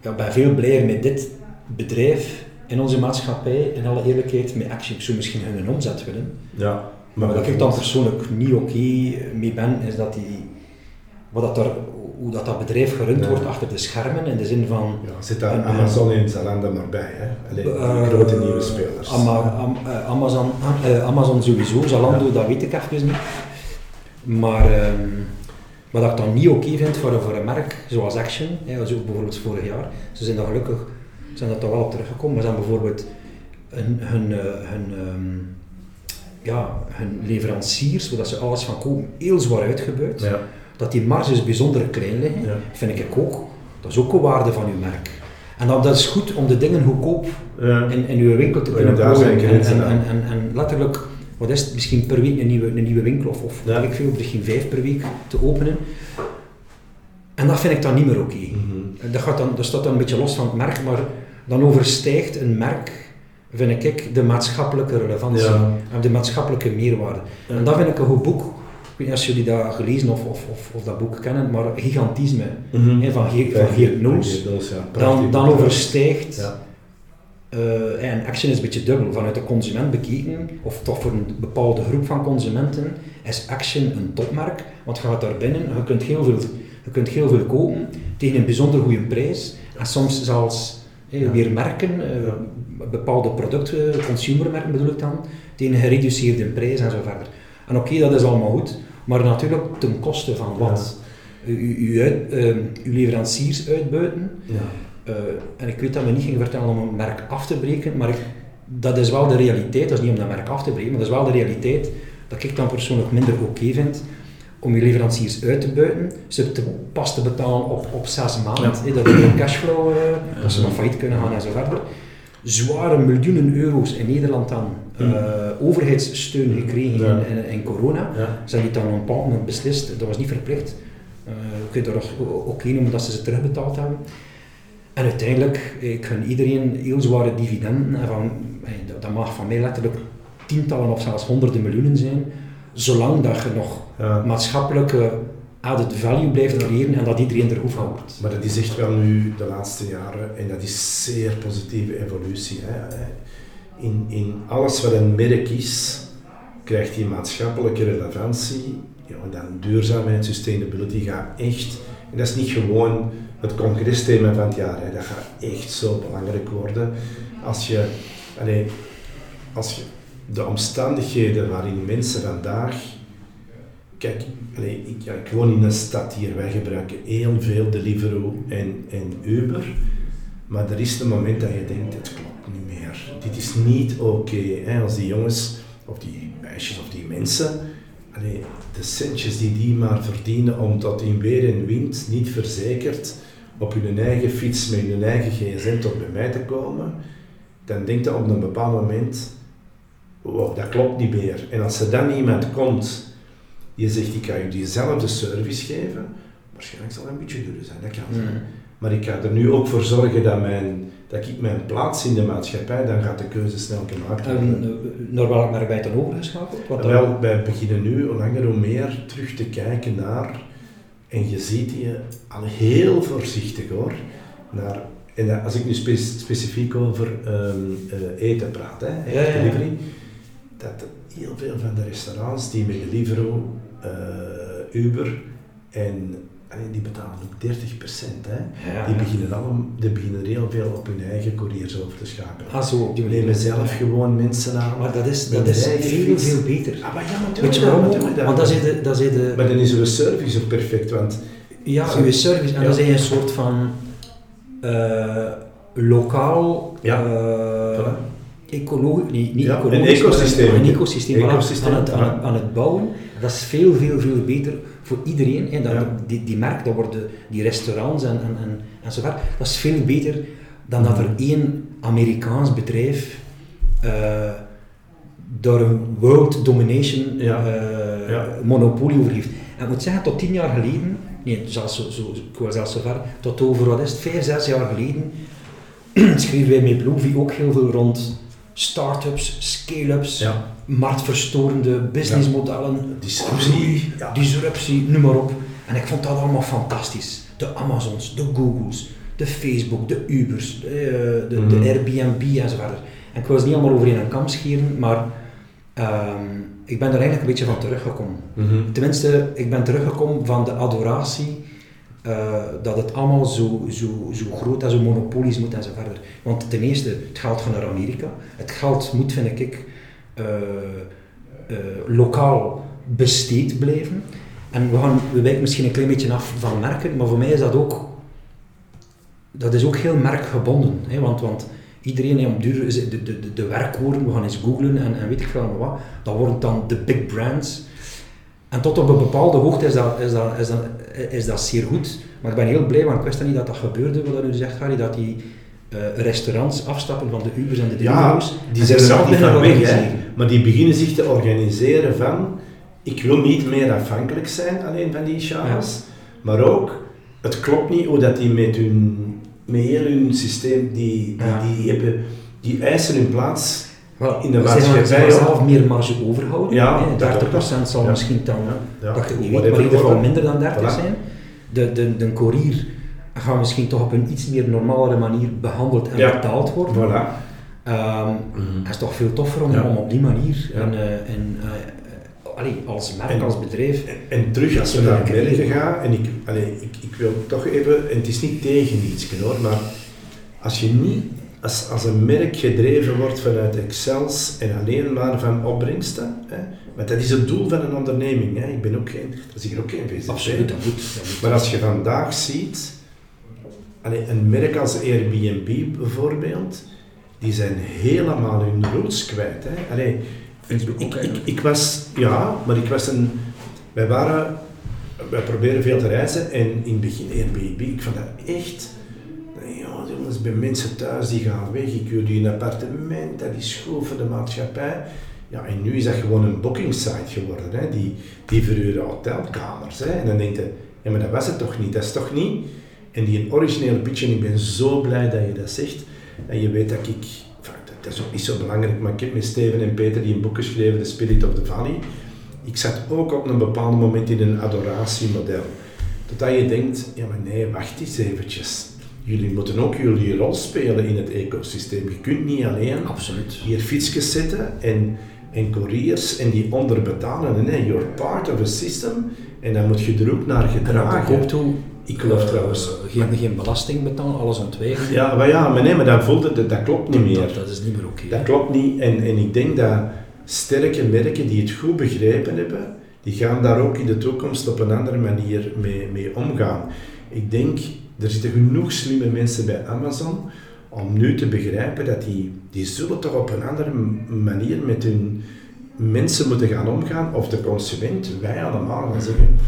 Ja, ik ben veel blijer met dit bedrijf in onze maatschappij, in alle eerlijkheid, met Action. Ik zou misschien hun omzet willen. Ja, Maar wat ik dan persoonlijk niet oké mee ben, is dat die, wat dat er, hoe dat, dat bedrijf gerund Ja. wordt achter de schermen, in de zin van... Ja, zit daar Amazon en Zalando maar bij, hè? Allee, die eh, grote nieuwe spelers. Ama- Am- eh, Amazon, eh, Amazon sowieso, Zalando, Ja. dat weet ik even niet. Maar ehm, wat ik dan niet oké vind voor, een- voor een merk zoals Action, hè, zoals bijvoorbeeld vorig jaar, ze zijn daar gelukkig zijn dat toch wel op teruggekomen, maar ze hebben bijvoorbeeld hun, hun, hun, ehm, ja, hun leveranciers, zodat ze alles van kopen, heel zwaar uitgebuit. Ja, Dat die marges bijzonder klein liggen, Ja. vind ik ook. Dat is ook een waarde van uw merk. En dat, dat is goed om de dingen goedkoop ja. in, in uw winkel te kunnen plooien. En, en, en, en, letterlijk, wat is het, misschien per week een nieuwe, een nieuwe winkel of, of Ja. ik veel, misschien vijf per week te openen. En dat vind ik dan niet meer oké. Mhm. Dat, gaat dan, dat staat dan een beetje los van het merk, maar dan overstijgt een merk, vind ik, de maatschappelijke relevantie Ja. en de maatschappelijke meerwaarde. Ja. En dat vind ik een goed boek. Ik weet niet als jullie dat gelezen of, of, of, of dat boek kennen, maar Gigantisme Mhm. hè, van, Geert, van Geert Noos. Ja. Dan, dan overstijgt Ja. eh, en Action is een beetje dubbel. Vanuit de consument bekeken, of toch voor een bepaalde groep van consumenten, is Action een topmerk. Want je gaat daar binnen, je kunt heel veel, je kunt heel veel kopen tegen een bijzonder goede prijs. En soms zelfs Ja. weer merken, eh, bepaalde producten, consumermerken bedoel ik dan, tegen een gereduceerde prijs en zo verder. En oké, dat is allemaal goed, maar natuurlijk ten koste van wat? U, u, u uit, eh, uw leveranciers uitbuiten. Ja. Eh, en ik weet dat we niet gingen vertellen om een merk af te breken, maar ik, dat is wel de realiteit. Dat is niet om dat merk af te breken, maar dat is wel de realiteit dat ik dan persoonlijk minder oké vind om je leveranciers uit te buiten, ze te, pas te betalen op, op zes maanden, Ja. dat er een cashflow, eh, dat ze nog failliet kunnen gaan en zo verder. Zware miljoenen euro's in Nederland dan eh, overheidssteun gekregen Ja. in, in, corona. Ja. Ze hebben die dan op een bepaald moment beslist, dat was niet verplicht. Uh, je er ook oké noemen dat ze ze terugbetaald hebben. En uiteindelijk, ik gun iedereen heel zware dividenden. En van, dat- dat mag van mij letterlijk tientallen of zelfs honderden miljoenen zijn. Zolang dat je nog Ja. maatschappelijke added value blijft creëren en dat iedereen er goed van wordt. Maar dat is echt wel nu de laatste jaren, en dat is zeer positieve evolutie. Hè. In, in alles wat een merk is, krijgt die maatschappelijke relevantie. Ja, dan duurzaamheid, sustainability gaat echt, en dat is niet gewoon het congresthema van het jaar, hè. dat gaat echt zo belangrijk worden. Als je, allee, als je de omstandigheden waarin mensen vandaag Kijk, ik, ik woon in een stad hier, wij gebruiken heel veel Deliveroo en, en Uber. Maar er is een moment dat je denkt, het klopt. Dit is niet oké. als die jongens, of die meisjes, of die mensen, allee, de centjes die die maar verdienen om tot in weer en wind, niet verzekerd, op hun eigen fiets met hun eigen gsm tot bij mij te komen, dan denkt je op een bepaald moment, wow, dat klopt niet meer. En als er dan iemand komt je zegt, ik ga je diezelfde service geven, waarschijnlijk zal het een beetje duur zijn, dat kan zijn. Mm. Maar ik ga er nu ook voor zorgen dat, mijn, dat ik mijn plaats in de maatschappij, dan gaat de keuze snel gemaakt worden. En eh, naar welk merk ben je dan overgeschakeld? Wat Wel, wij beginnen nu langer hoe meer terug te kijken naar, en je ziet je al heel voorzichtig hoor, naar, en als ik nu spe- specifiek over ehm, eh, eten praat, hè, Ja, delivery, dat heel veel van de restaurants die met Deliveroo, eh, Uber en die betalen ook 30%. Hè. Ja, Die, beginnen allemaal, die beginnen heel veel op hun eigen couriers over te schakelen. Ah, zo, die nemen zelf gewoon mensen aan. Maar dat is, dat is veel, veel beter. Ah, maar ja. Weet je waarom? Want dat is de, dat is de, Maar dan is uw service ook perfect, want Ja, uw service. En dan zijn je een soort van eh, lokaal, Ja. Voilà. ecologisch, niet, niet Ja, ecologisch, een ecosysteem. maar een ecosysteem, voilà, Ecosysteem, aan, het, aan, ja. het, aan het bouwen. Dat is veel, veel, veel beter voor iedereen. Hè. Dat, Ja. die, die merk, dat worden die restaurants en, en, en, en zo verder. Dat is veel beter dan dat er één Amerikaans bedrijf uh, door een world domination Ja. uh, Ja. monopolie over heeft. En ik moet zeggen, tot tien jaar geleden, nee, zelfs zo, zo, ik wil zelfs zo ver, tot over wat is het, vijf, zes jaar geleden, schreven wij met Blovie ook heel veel rond start-ups, scale-ups, Ja. marktverstorende businessmodellen, Disruptie, groei, disruptie, noem maar op. En ik vond dat allemaal fantastisch. De Amazons, de Googles, de Facebook, de Ubers, de, eh, de, de Mhm. Airbnb enzovoort. En ik wil ze niet allemaal over een kam scheren, maar ehm, ik ben er eigenlijk een beetje van teruggekomen. Mhm. Tenminste, ik ben teruggekomen van de adoratie eh, dat het allemaal zo, zo, zo groot en zo monopolies moet en zo verder. Want ten eerste, het geld gaat naar Amerika. Het geld moet, vind ik, eh, eh, lokaal besteed blijven. En we, gaan, we wijken misschien een klein beetje af van merken, maar voor mij is dat ook, dat is ook heel merkgebonden. Hè? Want, want iedereen heeft op duur de, de, de, de werkwoorden, we gaan eens googlen en, en weet ik veel wat, dat worden dan de big brands. En tot op een bepaalde hoogte is dat, is dat, is dat, is dat zeer goed. Maar ik ben heel blij, want ik wist niet dat dat gebeurde, wat u zegt, Harry, dat die eh, restaurants afstappen van de Ubers en de Ja, Deliveroo's. die en zijn er nog niet van weg, hè. maar die beginnen zich te organiseren van, ik wil niet meer afhankelijk zijn alleen van die channels, maar ook, het klopt niet hoe dat die met hun, met heel hun systeem, die, die, Ja. die, hebben, die eisen hun plaats Wel, in de ze ze maatschappij zelf meer marge overhouden. Ja, hè. dat 30% zal Ja. misschien dan, Ja, dat je niet weet, maar in ieder geval minder dan 30 Voilà. zijn. De, de, de courier gaat misschien toch op een iets meer normalere manier behandeld en betaald worden. Voilà. Ehm, Mhm. Het is toch veel toffer om, op die manier en, en, eh, eh, allee, als merk, En- als bedrijf. En, en terug als we Ja, naar merken gaan, en ik, allee, ik, ik wil toch even, en het is niet tegen iets hoor, maar als je niet, als, als een merk gedreven wordt vanuit Excels en alleen maar van opbrengsten, hè, want dat is het doel van een onderneming, hè. ik ben ook geen, dat is hier ook geen VZW. Absoluut, dat moet. Maar als je vandaag ziet, een merk als Airbnb bijvoorbeeld, die zijn helemaal hun roots kwijt. Hè. Allee, Facebook ook ik, ik, eigenlijk. ik was, ja, maar ik was een, wij waren, wij proberen veel te reizen en in het begin Airbnb, ik vond dat echt, jongens, bij mensen thuis die gaan weg, ik huur die een appartement, dat is goed voor de maatschappij. Ja, en nu is dat gewoon een booking site geworden, hè. Die, die verhuren hotelkamers. Hè. En dan denk je, ja maar dat was het toch niet, dat is toch niet? En die originele pitch, en ik ben zo blij dat je dat zegt, en je weet dat ik, dat is ook niet zo belangrijk, maar ik heb met Steven en Peter die een boek geschreven, The Spirit of the Valley. Ik zat ook op een bepaald moment in een adoratiemodel. Totdat je denkt, ja maar nee, wacht eens eventjes. Jullie moeten ook jullie rol spelen in het ecosysteem. Je kunt niet alleen Absoluut. hier fietsjes zetten en, en couriers en die onderbetalen. Nee, you're part of a system en dan moet je er ook naar gedragen. toe, Ik geloof eh, trouwens. geen, geen belasting betalen, alles ontwijken. Ja, maar ja, maar nee, maar dan voelde het, dat klopt niet meer. Dat, dat is niet meer oké. Dat klopt niet. En, en ik denk dat sterke merken die het goed begrepen hebben, die gaan daar ook in de toekomst op een andere manier mee, mee omgaan. Ik denk, er zitten genoeg slimme mensen bij Amazon om nu te begrijpen dat die, die zullen toch op een andere manier met hun mensen moeten gaan omgaan, of de consument, wij allemaal gaan zeggen,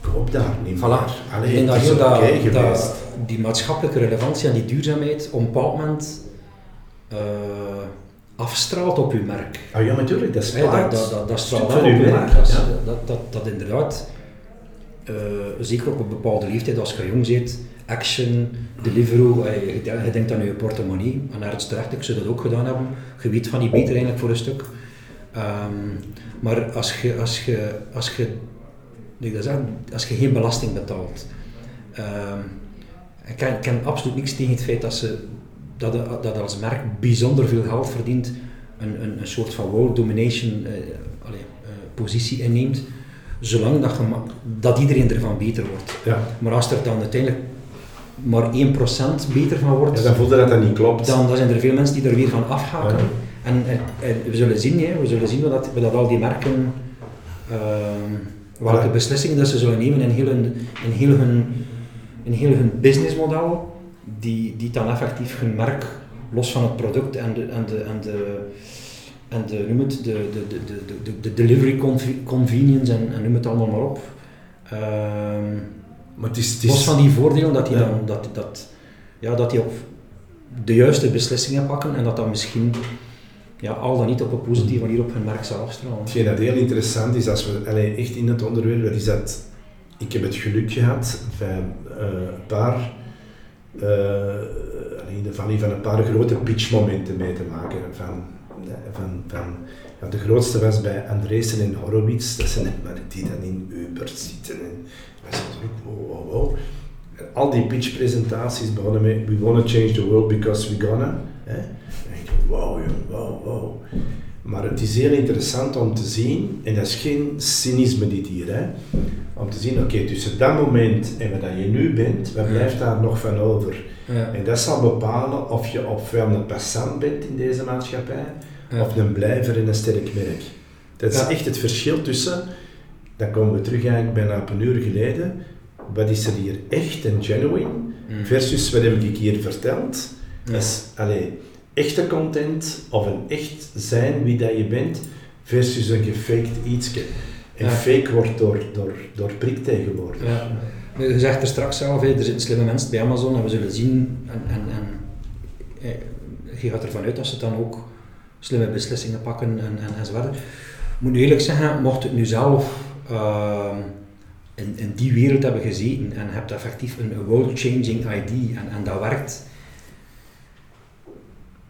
koop daar niet Voilà. meer. Ik Allee, denk dat is oké dat, dat, die maatschappelijke relevantie en die duurzaamheid op een bepaald moment eh, afstraalt op uw merk. Ah ja, natuurlijk, dat dat, spaart. dat, dat, straalt op uw merk. Dat, is- ja. dat, dat, dat inderdaad, eh, zeker op een bepaalde leeftijd, als je jong bent, Action, Deliveroo, eh, je, denkt aan je portemonnee, en naar het terecht, ik zou dat ook gedaan hebben. Je weet van die beter eigenlijk voor een stuk. Ehm, maar als je, als je, als je, ik dat zeggen, als je geen belasting betaalt, ehm, ik ken, ik ken absoluut niks tegen het feit dat, ze, dat, je- dat als merk bijzonder veel geld verdient, een, een, een soort van world domination eh, allee, eh, positie inneemt, zolang dat, je, dat iedereen ervan beter wordt. Ja. Maar als er dan uiteindelijk maar 1% beter van wordt, Ja, dan voelde dat dat niet klopt. dan, dan zijn er veel mensen die er weer van afhaken. Ja. En, en, en we zullen zien, hè, we zullen zien dat, dat al die merken, ehm, welke Ja. beslissingen dat ze zullen nemen in heel hun, in heel hun, in heel hun businessmodel, die, die dan effectief hun merk, los van het product en de, en de, en de, en de, noem het, de, de, de, de, de, de delivery conve- convenience en, en noem het allemaal maar op. Ehm, Maar het is, het is- Los van die voordelen dat Ja. dan dat, dat, ja, dat die op de juiste beslissingen pakken en dat dat misschien ja, al dan niet op een positieve manier op hun merk zal afstralen. Hetgeen dat heel interessant is, als we allee, echt in het onderwerp, is dat ik heb het geluk gehad van eh, een paar, eh, allee, in de van een paar grote pitchmomenten mee te maken. Van van, van ja, de grootste was bij Andreessen en Horowitz, dat zijn mannen die dan in Uber zitten. En wij zaten ook, wow, wow, wow. En al die pitchpresentaties begonnen met We wanna change the world because we gonna. Hè? En ik wow, wow, wow. Maar het is heel interessant om te zien, en dat is geen cynisme dit hier, hè, om te zien, oké, tussen dat moment en wat je nu bent, wat blijft daar nog van over? Ja. En dat zal bepalen of je ofwel een passant bent in deze maatschappij, Ja. of een blijver in een sterk merk. Dat is Ja. echt het verschil tussen, dan komen we terug eigenlijk bijna op een uur geleden, wat is er hier echt en genuine, Mm. versus wat heb ik hier verteld. Ja. Dat is, allee, echte content of een echt zijn wie dat je bent, versus een gefaked ietsje. En Ja. fake wordt door, door, door prik tegenwoordig. Ja. Je zegt er straks zelf, er zitten slimme mensen bij Amazon en we zullen zien, en, en, en eh, je gaat ervan uit dat ze dan ook slimme beslissingen pakken en, en, enzovoort. Ik moet nu eerlijk zeggen, mocht het nu zelf ehm, in, in die wereld hebben gezeten en hebt effectief een world-changing ID en, en dat werkt,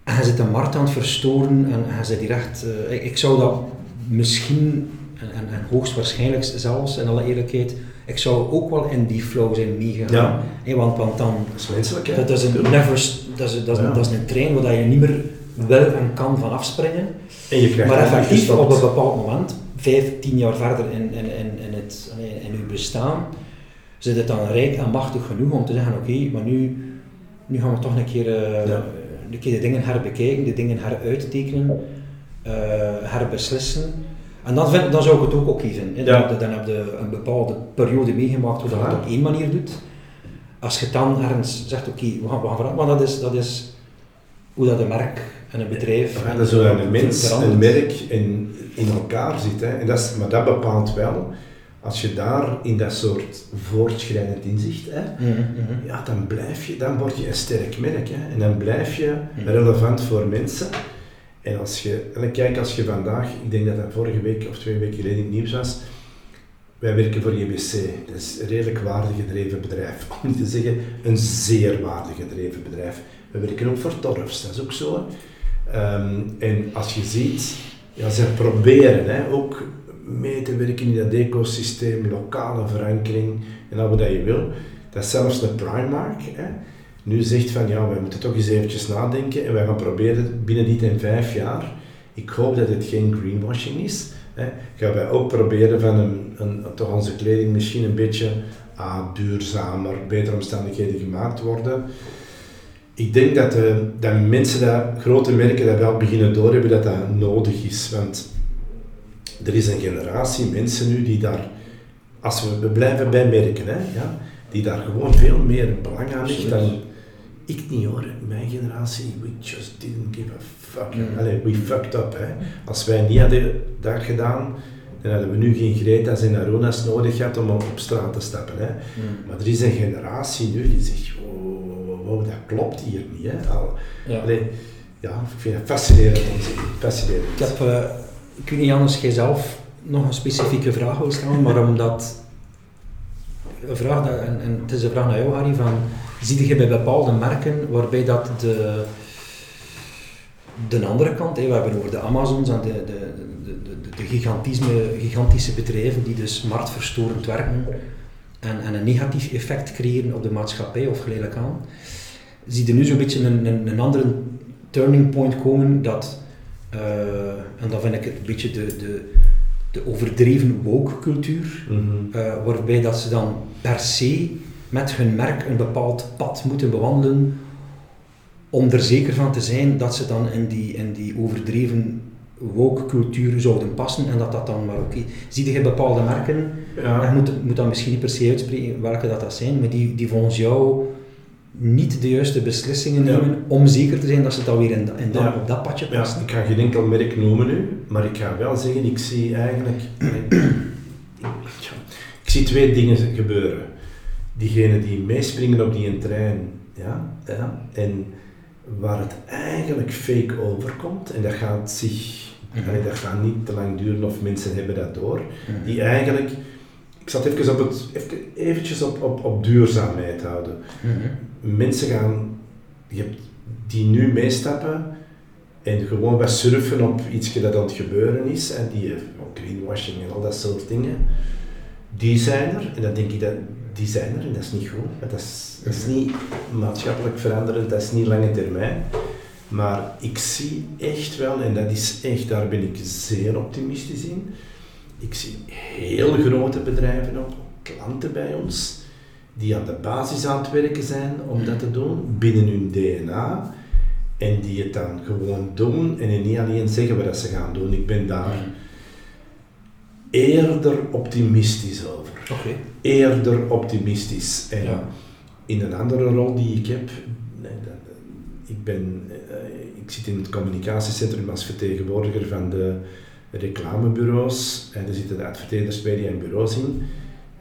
en je zit de markt aan het verstoren en je zit hier echt, eh, ik, ik zou dat misschien, en, en, en hoogstwaarschijnlijk zelfs in alle eerlijkheid, ik zou ook wel in die flow zijn meegegaan. Ja. Want, want dan, Dat is menselijk, hè? dat is een, never, dat is, dat is, Ja. dat is een trein waar je niet meer wil en kan van afspringen. En je Maar effectief op een bepaald moment, vijf, tien jaar verder in, in, in, in, het, in, uw bestaan, zit het dan rijk en machtig genoeg om te zeggen, oké, maar nu, nu gaan we toch een keer, eh, Ja. een keer de dingen herbekijken, de dingen heruittekenen, eh herbeslissen. En dan, vind, dan zou ik het ook oké vinden. hè. Ja. Dan, dan heb je een bepaalde periode meegemaakt waar je Voilà. op één manier doet. Als je dan ergens zegt, oké, we, gaan, we gaan veranderen, maar dat is, dat is hoe dat een merk en een bedrijf... Ja, dat is een mens, een merk in, in elkaar zit. Hè. En dat is, maar dat bepaalt wel, als je daar in dat soort voortschrijdend inzicht, hè, Mhm, mhm. ja, dan blijf je, dan word je een sterk merk. Hè. En dan blijf je Mhm. relevant voor mensen. En als je, en kijk, als je vandaag, ik denk dat dat vorige week of twee weken geleden in het nieuws was, wij werken voor JBC, dat is een redelijk waardegedreven bedrijf. Om niet te zeggen, een zeer waardegedreven bedrijf. We werken ook voor Torfs, dat is ook zo. Ehm, en als je ziet, ja, ze proberen hè, ook mee te werken in dat ecosysteem, lokale verankering en al wat je wil. Dat zelfs de Primark. Hè, nu zegt van ja, wij moeten toch eens eventjes nadenken en wij gaan proberen binnen dit en vijf jaar, ik hoop dat het geen greenwashing is, hè, gaan wij ook proberen van een, een, toch onze kleding misschien een beetje ah, duurzamer, betere omstandigheden gemaakt worden. Ik denk dat, de, dat mensen, dat, grote merken, dat wel beginnen doorhebben dat dat nodig is. Want er is een generatie mensen nu die daar, als we, we blijven bij merken, hè, ja, die daar gewoon veel meer belang aan ligt dan ik niet hoor. Mijn generatie, we just didn't give a fuck. Mm. Allee, we fucked up. Hè. Als wij niet hadden dat gedaan, dan hadden we nu geen Greta's en Arona's nodig gehad om op straat te stappen. Hè. Mhm. Maar er is een generatie nu die zegt, wow, wow, dat klopt hier niet. Hè. Al, Ja. allee, ja, ik vind het fascinerend om te. Fascinerend. Ik heb, ik weet niet anders, jij zelf nog een specifieke vraag wil stellen, maar omdat, een vraag dat, en, en het is een vraag naar jou Harry, van, zie je bij bepaalde merken waarbij dat de, de andere kant, hè, we hebben over de Amazons en de, de, de, de, de gigantisme, gigantische bedrijven die dus marktverstorend werken en, en een negatief effect creëren op de maatschappij of geleidelijk aan, zie je nu zo'n beetje een, een, een andere turning point komen dat eh, en dan vind ik een beetje de, de, de overdreven woke cultuur, Mhm. eh, waarbij dat ze dan per se met hun merk een bepaald pad moeten bewandelen om er zeker van te zijn dat ze dan in die, in die overdreven woke cultuur zouden passen en dat dat dan maar oké. Zie je bepaalde merken, Ja. je moet, moet dat misschien niet per se uitspreken welke dat, dat zijn, maar die, die volgens jou niet de juiste beslissingen Ja. nemen om zeker te zijn dat ze dan weer in, da- in dat, Ja. op dat padje Ja, passen. ik ga geen enkel merk noemen nu, maar ik ga wel zeggen, ik zie eigenlijk... Ja, ik zie twee dingen gebeuren. Diegenen die meespringen op die trein, ja, ja, en waar het eigenlijk fake overkomt, en dat gaat zich... Mhm. allee, dat gaat niet te lang duren of mensen hebben dat door. Mhm. Die eigenlijk... Ik zat even op het, even, eventjes op, op, op duurzaamheid houden. Mhm. Mensen gaan, je hebt die nu meestappen En gewoon wat surfen op iets dat aan het gebeuren is, en die eh, greenwashing en al dat soort dingen, die zijn er. En dan denk ik dat die zijn er en dat is niet goed. Dat is, dat is niet maatschappelijk veranderend, dat is niet lange termijn. Maar ik zie echt wel, en dat is echt, daar ben ik zeer optimistisch in. Ik zie heel grote bedrijven ook, klanten bij ons, die aan de basis aan het werken zijn om dat te doen, binnen hun DNA. En die het dan gewoon doen en niet alleen zeggen wat ze gaan doen. Ik ben daar eerder optimistisch over. Eerder optimistisch. En Ja. in een andere rol die ik heb, ik, ben, eh, ik zit in het communicatiecentrum als vertegenwoordiger van de reclamebureaus. En er zitten de adverteerders, media en bureaus in.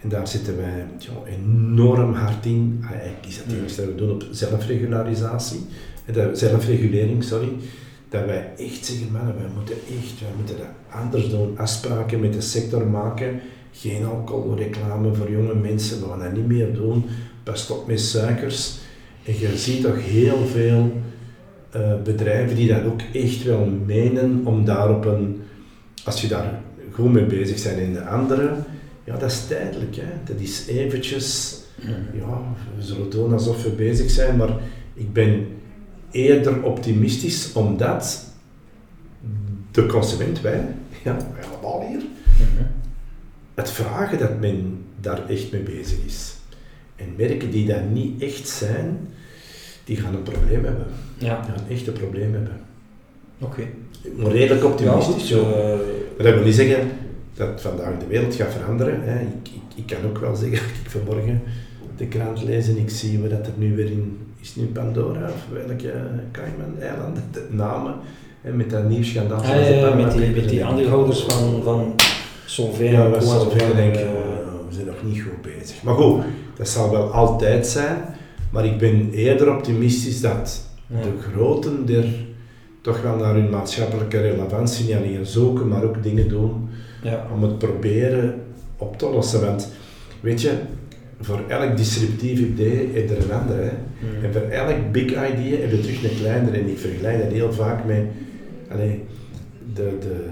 En daar zitten wij ja, enorm hard in. Ah, Eigenlijk is dat dat we doen op zelfregularisatie. Eh, Zelfregulering, sorry. Dat wij echt zeggen, mannen, wij moeten echt, wij moeten dat anders doen. Afspraken met de sector maken. Geen alcoholreclame voor jonge mensen, we gaan dat niet meer doen. Pas op met suikers. En je ziet toch heel veel eh, bedrijven die dat ook echt wel menen om daar op een, als je daar goed mee bezig bent in de andere, ja dat is tijdelijk. Hè. Dat is eventjes, ja, we zullen doen alsof we bezig zijn, maar ik ben eerder optimistisch omdat de consument, wij, ja, wij allemaal hier, het vragen dat men daar echt mee bezig is. En merken die dat niet echt zijn, die gaan een probleem hebben. Ja, Die gaan echt een probleem hebben. oké. Maar redelijk optimistisch. Ja, goed, Maar dat wil niet zeggen dat vandaag de wereld gaat veranderen. Hè. Ik, ik, ik kan ook wel zeggen dat ik vanmorgen de krant lees en ik zie wat dat er nu weer in is. nu Pandora of welke Cayman-eilanden, de namen. met dat nieuw schandaal. ah, ja, met die, met die aandeelhouders van, van Solvay Ja, denk ik, eh, we zijn nog niet goed bezig. Maar goed, dat zal wel altijd zijn. Maar ik ben eerder optimistisch dat Ja. de groten er toch wel naar hun maatschappelijke relevantie niet alleen zoeken, maar ook dingen doen ja. om het proberen op te lossen. Want weet je, voor elk disruptief idee heb je er een andere. Hè? Mm. En voor elk big idea heb je terug een kleinere. En ik vergelijk dat heel vaak met. De, de,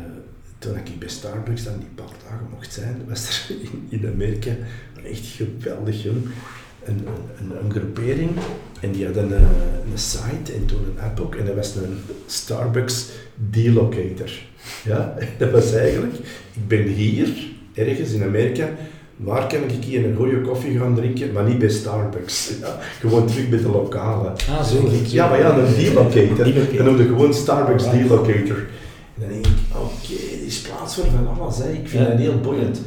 toen ik bij Starbucks dan die paar dagen mocht zijn, was er in, in Amerika een echt geweldig jong. Een, een, een, een groepering en die hadden een, een site en toen een app ook en dat was een Starbucks delocator. Ja, dat was eigenlijk, ik ben hier, ergens in Amerika, waar kan ik hier een goede koffie gaan drinken, maar niet bij Starbucks. Ja, gewoon terug bij de lokale. Ah, zo. Ik, ja, maar ja, een. Delocator. Dan noemde gewoon Starbucks delocator. En dan denk ik, oké, die is plaats voor van alles. Hè. Ik vind Ja. dat heel boeiend.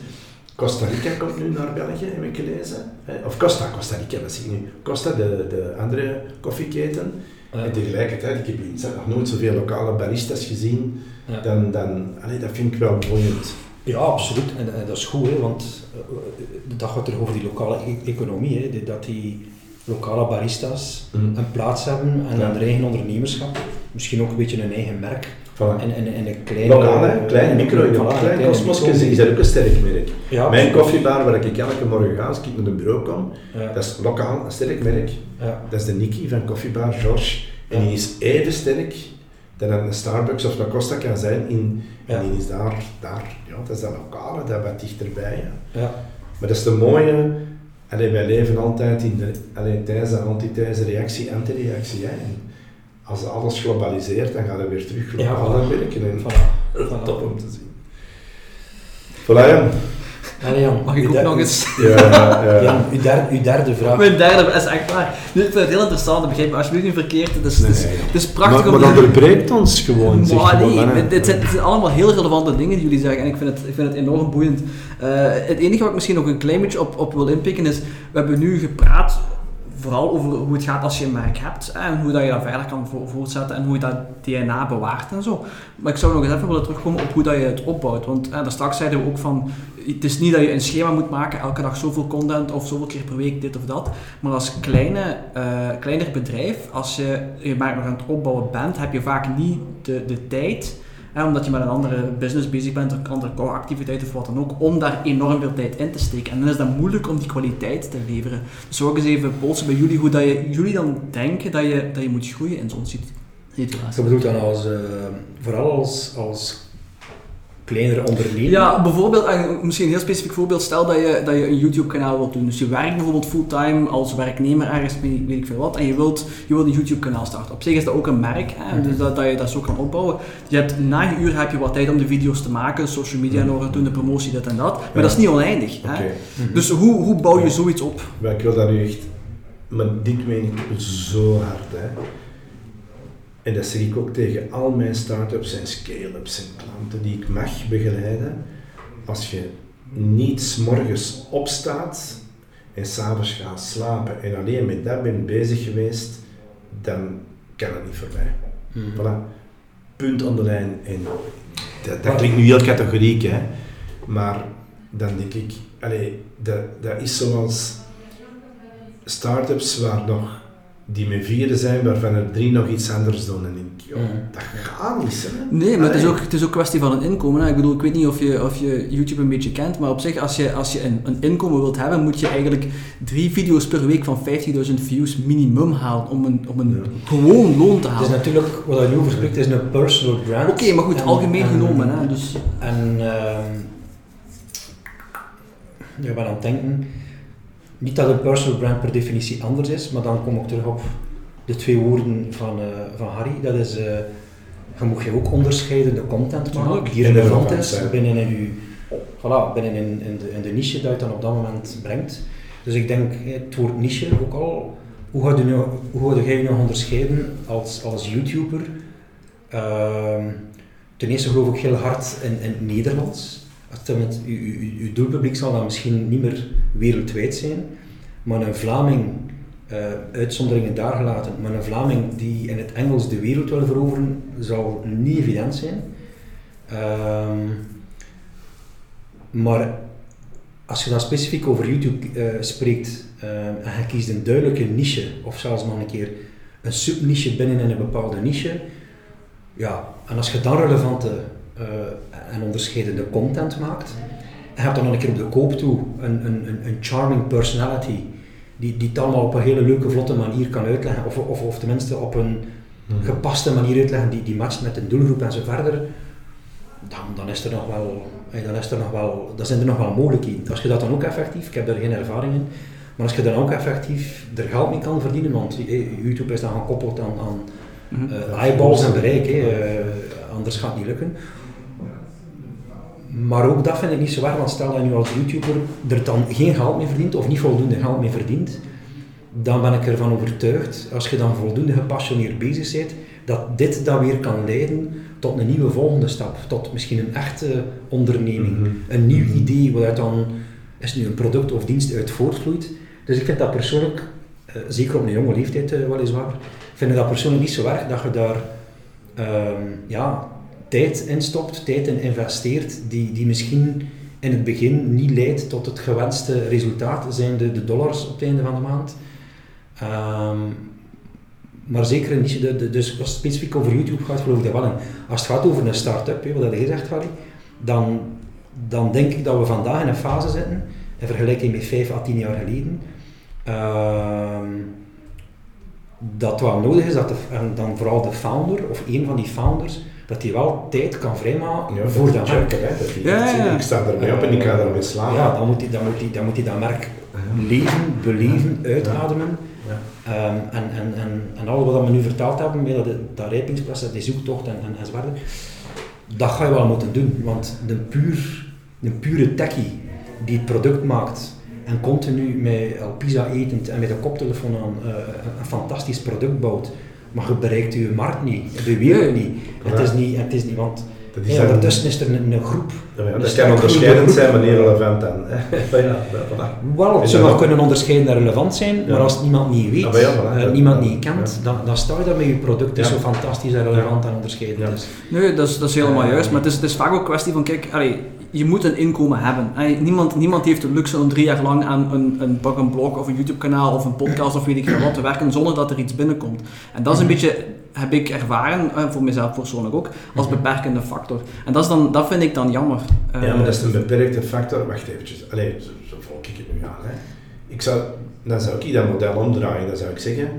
Costa Rica komt nu naar België, heb ik gelezen. Of Costa, Costa Rica, wat zie ik nu? Costa, de, de andere koffieketen. Ja. En tegelijkertijd, ik heb in Zet nog nooit zoveel lokale baristas gezien. Ja. Dan, dan, allee, dat vind ik wel boeiend. Ja, absoluut. En, en dat is goed, hè, want uh, dat gaat er over die lokale e- economie. Hè, dat die lokale baristas Mm. een plaats hebben en Ja. een eigen ondernemerschap. Misschien ook een beetje een eigen merk. Voilà. En, en, en een kleine... Lokaal, hè? Klein micro, voilà, een Klein kleine Cosmos micro. is dat ook een sterk merk. Ja, Mijn koffiebar waar ik elke morgen ga als ik naar een bureau kom, Ja. dat is lokaal een sterk merk. Ja. Dat is de Nicky van Koffiebar George. En die is even sterk dan een Starbucks of een Costa kan zijn. In. En die is daar, daar, ja, dat is dat lokale, dat wat dichterbij. Ja. Ja. Maar dat is de mooie, allee, wij leven altijd in de allee, tijdens de antithese reactie, antireactie. Hè. En als alles globaliseert, dan gaat het weer terug Ja, globaal voilà. werken. En Voilà. top om te zien. Voilà, Jan. Allee, Jan, Mag ik uw ook nog eens? Ja, ja. Jan, uw derde, uw derde vraag. Mijn derde is echt waar. Nu, ik vind het heel interessant, begrijp me alsjeblieft niet verkeerd. Het is, het is, Nee. het is prachtig maar, om maar dat doorbreekt ons gewoon. zeg Maar gewoon, nee, hè. dit, dit zijn, dit zijn allemaal heel relevante dingen die jullie zeggen en ik vind het, ik vind het enorm boeiend. Eh, het enige wat ik misschien nog een klein beetje op, op wil inpikken is, we hebben nu gepraat vooral over hoe het gaat als je een merk hebt en hoe dat je dat verder kan vo- voortzetten en hoe je dat DNA bewaart en zo. Maar ik zou nog eens even willen terugkomen op hoe dat je het opbouwt, want hè, daar straks zeiden we ook van, het is niet dat je een schema moet maken, elke dag zoveel content of zoveel keer per week dit of dat, maar als kleine, eh, kleiner bedrijf, als je je merk nog aan het opbouwen bent, heb je vaak niet de, de tijd, omdat je met een andere business bezig bent, of andere core-activiteit of wat dan ook, om daar enorm veel tijd in te steken. En dan is dat moeilijk om die kwaliteit te leveren. Dus ik eens even polsen bij jullie hoe dat je, jullie dan denken dat je, dat je moet groeien in zo'n, sit- situatie. Je bedoelt dan als, uh, vooral als, als kleinere onderneming? Ja, bijvoorbeeld, misschien een heel specifiek voorbeeld, stel dat je, dat je een YouTube-kanaal wilt doen. Dus je werkt bijvoorbeeld fulltime als werknemer ergens, weet ik veel wat, en je wilt, je wilt een YouTube-kanaal starten. Op zich is dat ook een merk, hè, mhm. dus dat, dat je dat zo kan opbouwen. Je hebt, na je uur heb je wat tijd om de video's te maken, social media mm nog doen, de promotie, dit en dat. Maar dat is niet oneindig. Hè. Mhm. Dus hoe, hoe bouw je zoiets op? ik wil dat nu echt, maar dit meen ik zo hard. Hè. En dat zeg ik ook tegen al mijn start-ups en scale-ups en klanten die ik mag begeleiden. Als je niet s morgens opstaat en s'avonds gaat slapen en alleen met dat bent bezig geweest, dan kan het niet voorbij. Mm Voilà. Punt aan de lijn. En dat, dat klinkt nu heel categoriek, hè. maar dan denk ik, allee, dat, dat is zoals start-ups waar nog die met vieren zijn, waarvan er drie nog iets anders doen. En denk joh, dat gaat niet. Hè? Nee, maar het is, ook, het is ook kwestie van een inkomen. Hè. Ik bedoel, ik weet niet of je, of je YouTube een beetje kent, maar op zich, als je, als je een, een inkomen wilt hebben, moet je eigenlijk drie video's per week van 15.000 views minimum halen om een, om een gewoon loon te halen. Het is natuurlijk, wat je over spreekt, is een personal brand. Oké, maar goed, algemeen genomen. Hè, dus. En uh, je bent aan het denken niet dat een personal brand per definitie anders is, maar dan kom ik terug op de twee woorden van, uh, van Harry. Dat is, uh, je moet je ook onderscheidende content maken die relevant is binnen, in, uw, voilà, binnen in, in, de, in de niche dat je dan op dat moment brengt. Dus ik denk, het woord niche ook al, hoe ga je, nu, hoe ga je je nog onderscheiden als, als YouTuber? Uh, ten eerste geloof ik heel hard in, in het Nederlands. Uw doelpubliek zal dan misschien niet meer wereldwijd zijn, maar een Vlaming, uh, uitzonderingen daar gelaten, maar een Vlaming die in het Engels de wereld wil veroveren, zal niet evident zijn. Ehm, maar als je dan specifiek over YouTube uh, spreekt uh, en je kiest een duidelijke niche, of zelfs nog een keer een subniche binnen in een bepaalde niche, ja, en als je dan relevante en onderscheidende content maakt. En je hebt dan nog een keer op de koop toe een, een, een charming personality die, die het allemaal op een hele leuke, vlotte manier kan uitleggen, of, of, of tenminste op een mhm. gepaste manier uitleggen die, die matcht met een doelgroep en zo verder, dan, dan, is er nog wel, dan, is er nog wel, dan zijn er nog wel mogelijkheden. Als je dat dan ook effectief, ik heb daar geen ervaring in, maar als je dan ook effectief er geld mee kan verdienen, want YouTube is dan gekoppeld aan, aan uh, eyeballs en bereik, uh, anders gaat het niet lukken. Maar ook dat vind ik niet zo waar, want stel dat je nu als YouTuber er dan geen geld mee verdient of niet voldoende geld mee verdient, dan ben ik ervan overtuigd, als je dan voldoende gepassioneerd bezig bent, dat dit dan weer kan leiden tot een nieuwe volgende stap, tot misschien een echte onderneming, mhm. een nieuw idee waaruit dan is nu een product of dienst uit voortvloeit. Dus ik vind dat persoonlijk, eh, zeker op een jonge leeftijd uh, weliswaar, vind ik dat persoonlijk niet zo erg dat je daar ehm, ja, tijd instopt, tijd in investeert, die, die misschien in het begin niet leidt tot het gewenste resultaat, zijn de, de dollars op het einde van de maand. Um, maar zeker in de, dus als specifiek over YouTube gaat, geloof ik dat wel in. Als het gaat over een start-up, wat je gezegd Harry, dan, dan denk ik dat we vandaag in een fase zitten, in vergelijking met 5 à 10 jaar geleden, uh, dat wat nodig is, dat en dan vooral de founder, of een van die founders, dat hij wel tijd kan vrijmaken ja, voor dat merk. ja, ja, Ik sta ermee op en ik ga ermee slaan. Ja, dan moet hij, dan moet hij, dan moet hij dat merk leven, beleven, uitademen. Um, en, en, en, en alles wat we nu verteld hebben, met dat, dat rijpingsproces, die zoektocht en, en, enzovoort, dat ga je wel moeten doen. Want de, puur, de pure techie die het product maakt en continu met pizza etend en met een koptelefoon aan uh, een fantastisch product bouwt, maar je bereikt je markt niet, de wereld niet. Het is niet, het is niet, want is ja, daartussen is er een, een groep. Ja, dat kan onderscheidend zijn, maar niet relevant dan. ja, Wel, het zou wel kunnen onderscheiden en relevant zijn, maar als niemand niet weet, ah, uh, niemand niet kent, dan, dan sta je daar met je product, dat zo fantastisch en relevant en onderscheidend is. Nee, dat is, dat is helemaal juist, maar het is, het is vaak ook een kwestie van, kijk, allee, je moet een inkomen hebben. niemand, niemand heeft de luxe om drie jaar lang aan een, een, een blog of een YouTube kanaal of een podcast of weet ik veel wat te werken zonder dat er iets binnenkomt. En dat is een mhm. beetje, heb ik ervaren, voor mezelf persoonlijk ook, als mhm. beperkende factor. En dat, is dan, dat vind ik dan jammer. Ja, maar dat is een beperkte factor. Wacht eventjes. Allee, zo, zo volg ik het nu aan. Hè. Ik zou, dan zou ik dat model omdraaien. Dan zou ik zeggen,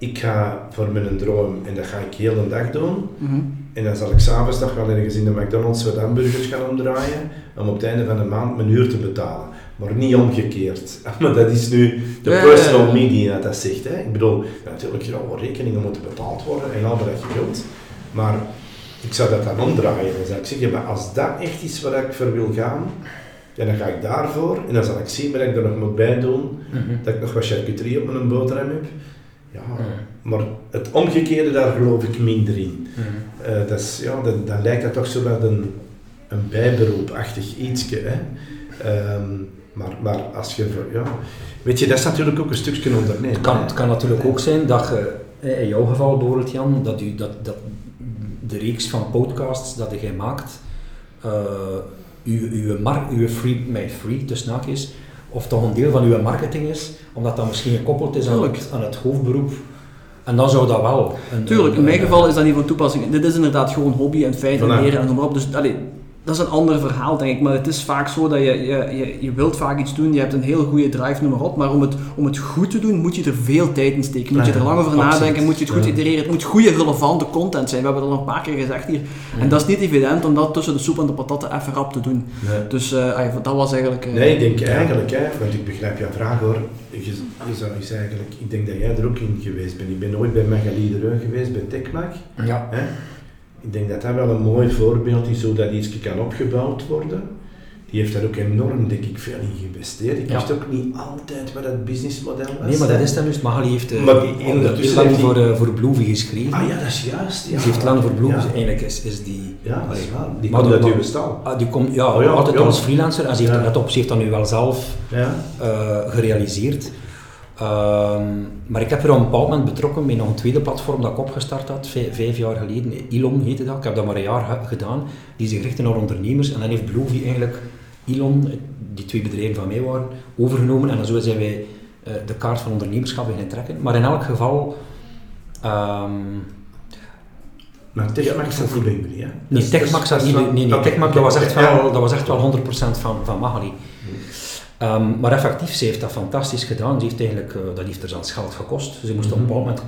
ik ga voor mijn droom en dat ga ik heel de dag doen. Mhm. En dan zal ik s'avonds nog wel ergens in de McDonald's wat hamburgers gaan omdraaien om op het einde van de maand mijn uur te betalen. Maar niet omgekeerd. Maar dat is nu de Ja, personal ja. media dat zegt. Hè. Ik bedoel, natuurlijk, ja, wel rekeningen moeten betaald worden en al wat je wilt. Maar ik zou dat dan omdraaien. Dan zou ik zeggen, maar als dat echt is waar ik voor wil gaan, ja, dan ga ik daarvoor. En dan zal ik zien wat ik er nog moet bij doen. Mhm. Dat ik nog wat charcuterie op mijn boterham heb. Ja, maar het omgekeerde, daar geloof ik minder in. Mhm. Eh, dat is, ja, dan, dan lijkt dat toch zo wat een, een bijberoepachtig ietsje. Hè? Ehm, maar, maar als je, ja, weet je, dat is natuurlijk ook een stukje ondernemen. Het kan, het kan natuurlijk ook zijn dat je, in jouw geval bijvoorbeeld Jan, dat, u, dat, dat de reeks van podcasts dat jij maakt, eh uw, uw, mar, uw free, met free tussen haakjes, of toch een deel van uw marketing is, omdat dat misschien gekoppeld is aan het, aan het hoofdberoep. En dan zou dat wel. Een, Tuurlijk, in mijn een- geval is dat niet van toepassing. Dit is inderdaad gewoon hobby en feit en leren en noem maar op. Dus allee, dat is een ander verhaal, denk ik. Maar het is vaak zo dat je, je, je, je wilt vaak iets doen, je hebt een heel goede drive, noem maar op. Maar om het, om het goed te doen, moet je er veel tijd in steken. Moet je er lang over absoluut. nadenken, moet je het goed Ja. itereren. Het moet goede, relevante content zijn. We hebben dat al een paar keer gezegd hier. En dat is niet evident om dat tussen de soep en de patatten even rap te doen. Nee. Dus eh, allee, dat was eigenlijk... eh, Nee, ik denk eigenlijk, hè, want ik begrijp jouw vraag hoor. Je, je zou eens eigenlijk, ik denk dat jij er ook in geweest bent. Ik ben nooit bij Magali de Reun geweest, bij TechMac. Ja. Hè? Ik denk dat dat wel een mooi voorbeeld is hoe dat iets kan opgebouwd worden. Die heeft daar ook enorm, denk ik, veel in geïnvesteerd. Ik Ja. wist ook niet altijd wat het businessmodel was. Nee, maar dat is dan dus. Magali heeft eh, Maar die- ondertussen lang heeft die- voor, eh, voor Bloovy geschreven. Ah ja, dat is juist. Ja. Ze heeft lang voor Ja, dus eigenlijk is, is die... ja dat is waar. Die maar komt dat- uit uw. Ah, die komt ja, Oh altijd als freelancer en ze heeft, let op, ze heeft dat nu wel zelf Ja. eh, gerealiseerd. Ehm, maar ik heb er op een bepaald moment betrokken bij nog een tweede platform dat ik opgestart had, vijf, jaar geleden. Ilon heette dat. Ik heb dat maar een jaar ge- gedaan, die zich richtte naar ondernemers. En dan heeft Bloovy eigenlijk Ilon, die twee bedrijven van mij waren, overgenomen. En zo zijn wij eh, de kaart van ondernemerschap beginnen trekken. Maar in elk geval... ehm, Maar niet bij jullie, hè? Nee, Dus- Techmac dus- dat niet Nee, nee, oké, dat was echt ja. wel, dat was echt wel 100% van, van Magali. Ehm, maar effectief, ze heeft dat fantastisch gedaan. Ze heeft eigenlijk, eh, dat heeft er zelfs geld gekost. Ze moest op een bepaald moment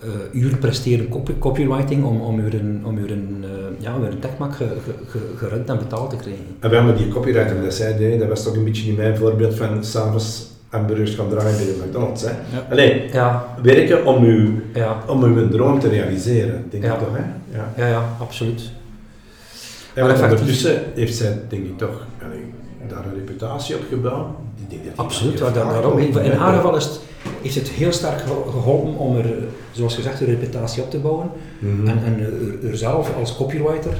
eh uren presteren copy, copywriting om, om een, om eh, ja, weer een Techmac ge, ge, ge- gerund en betaald te krijgen. En wel met die copywriter dat zij deed, dat was toch een beetje mijn voorbeeld van s'avonds hamburgers gaan draaien bij de McDonald's. Hè? Ja. Allee, Ja, werken om uw, ja, om uw droom te realiseren, denk ik toch, hè? Ja. ja, ja absoluut. En Maar effectief- ondertussen heeft zij, denk ik toch, allee, daar een reputatie op gebouwd. Die Absoluut, daarom, in hè. haar geval is het, heeft het heel sterk ge- geholpen om er, zoals gezegd, een reputatie op te bouwen. Mhm. En, en er, er zelf als copywriter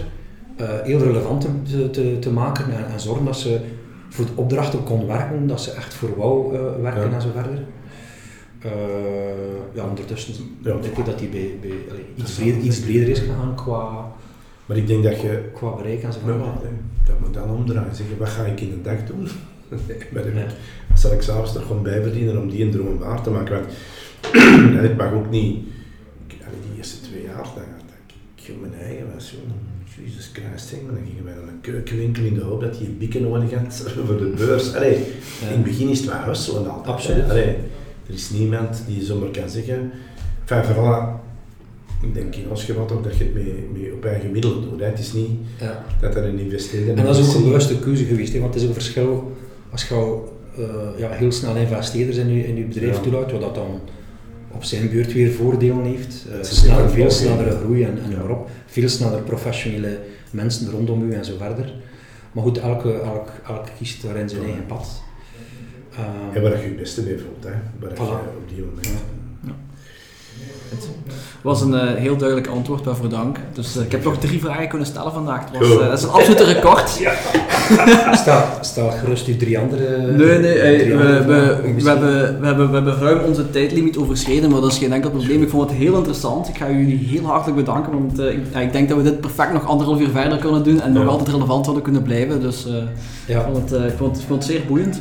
eh, heel relevant te, te, te maken en, en zorgen dat ze voor de opdrachten kon werken, dat ze echt voor wou eh, werken Ja. en zo verder. Eh, ja, ondertussen Ja. denk ik dat die bij, bij allee, iets, breder, wel- iets breder is gegaan qua, Maar ik denk dat je, qua bereik en zo verder. Dat moet dan omdraaien. Zeggen, wat ga ik in een dag doen? Wat Ja. ik- Wat zal ik s'avonds nog gewoon bijverdienen om die een droom waar te maken? Want het mag ook niet, ik- die eerste twee jaar, dat, dat ik mijn eigen was, joh. Jesus Christ, zeg, maar dan gingen wij naar een keukenwinkel in de hoop dat hij een bieken nodig had voor de beurs. Allee, Ja. in het begin is het wel husselen altijd. Absoluut. Allee, er is niemand die zomaar kan zeggen, enfin, vooral, ik denk in ons geval toch dat je het mee, mee op eigen middelen doet. Hè. Het is niet Ja. dat er een investeerder En dat is ook een is. bewuste keuze geweest, hè, want het is een verschil als je al, eh, ja, heel snel investeerders in je, in je bedrijf Ja. toelaat, wat dat dan op zijn beurt weer voordelen heeft. Eh, veel snellere groei en, en Ja. op. Veel sneller professionele mensen rondom u en zo verder. Maar goed, elke, elk, elk kiest daarin zijn eigen pad. En waar je het beste mee voelt, hè. Waar je op die moment... Het was een eh, heel duidelijk antwoord, waarvoor dank. Dus eh, ik heb nog drie vragen kunnen stellen vandaag. Het was, eh, dat is een absolute record. stel, stel gerust uw drie andere... Nee, nee, drie we, andere we, vragen, we, misschien. hebben, we, hebben, we hebben ruim onze tijdlimiet overschreden, maar dat is geen enkel probleem. Ik vond het heel interessant. Ik ga jullie heel hartelijk bedanken, want eh, ik, ja, ik denk dat we dit perfect nog anderhalf uur verder kunnen doen en nog Ja. altijd relevant hadden kunnen blijven. Dus eh, Ja. ik, vond het, ik, vond het, ik vond het zeer boeiend.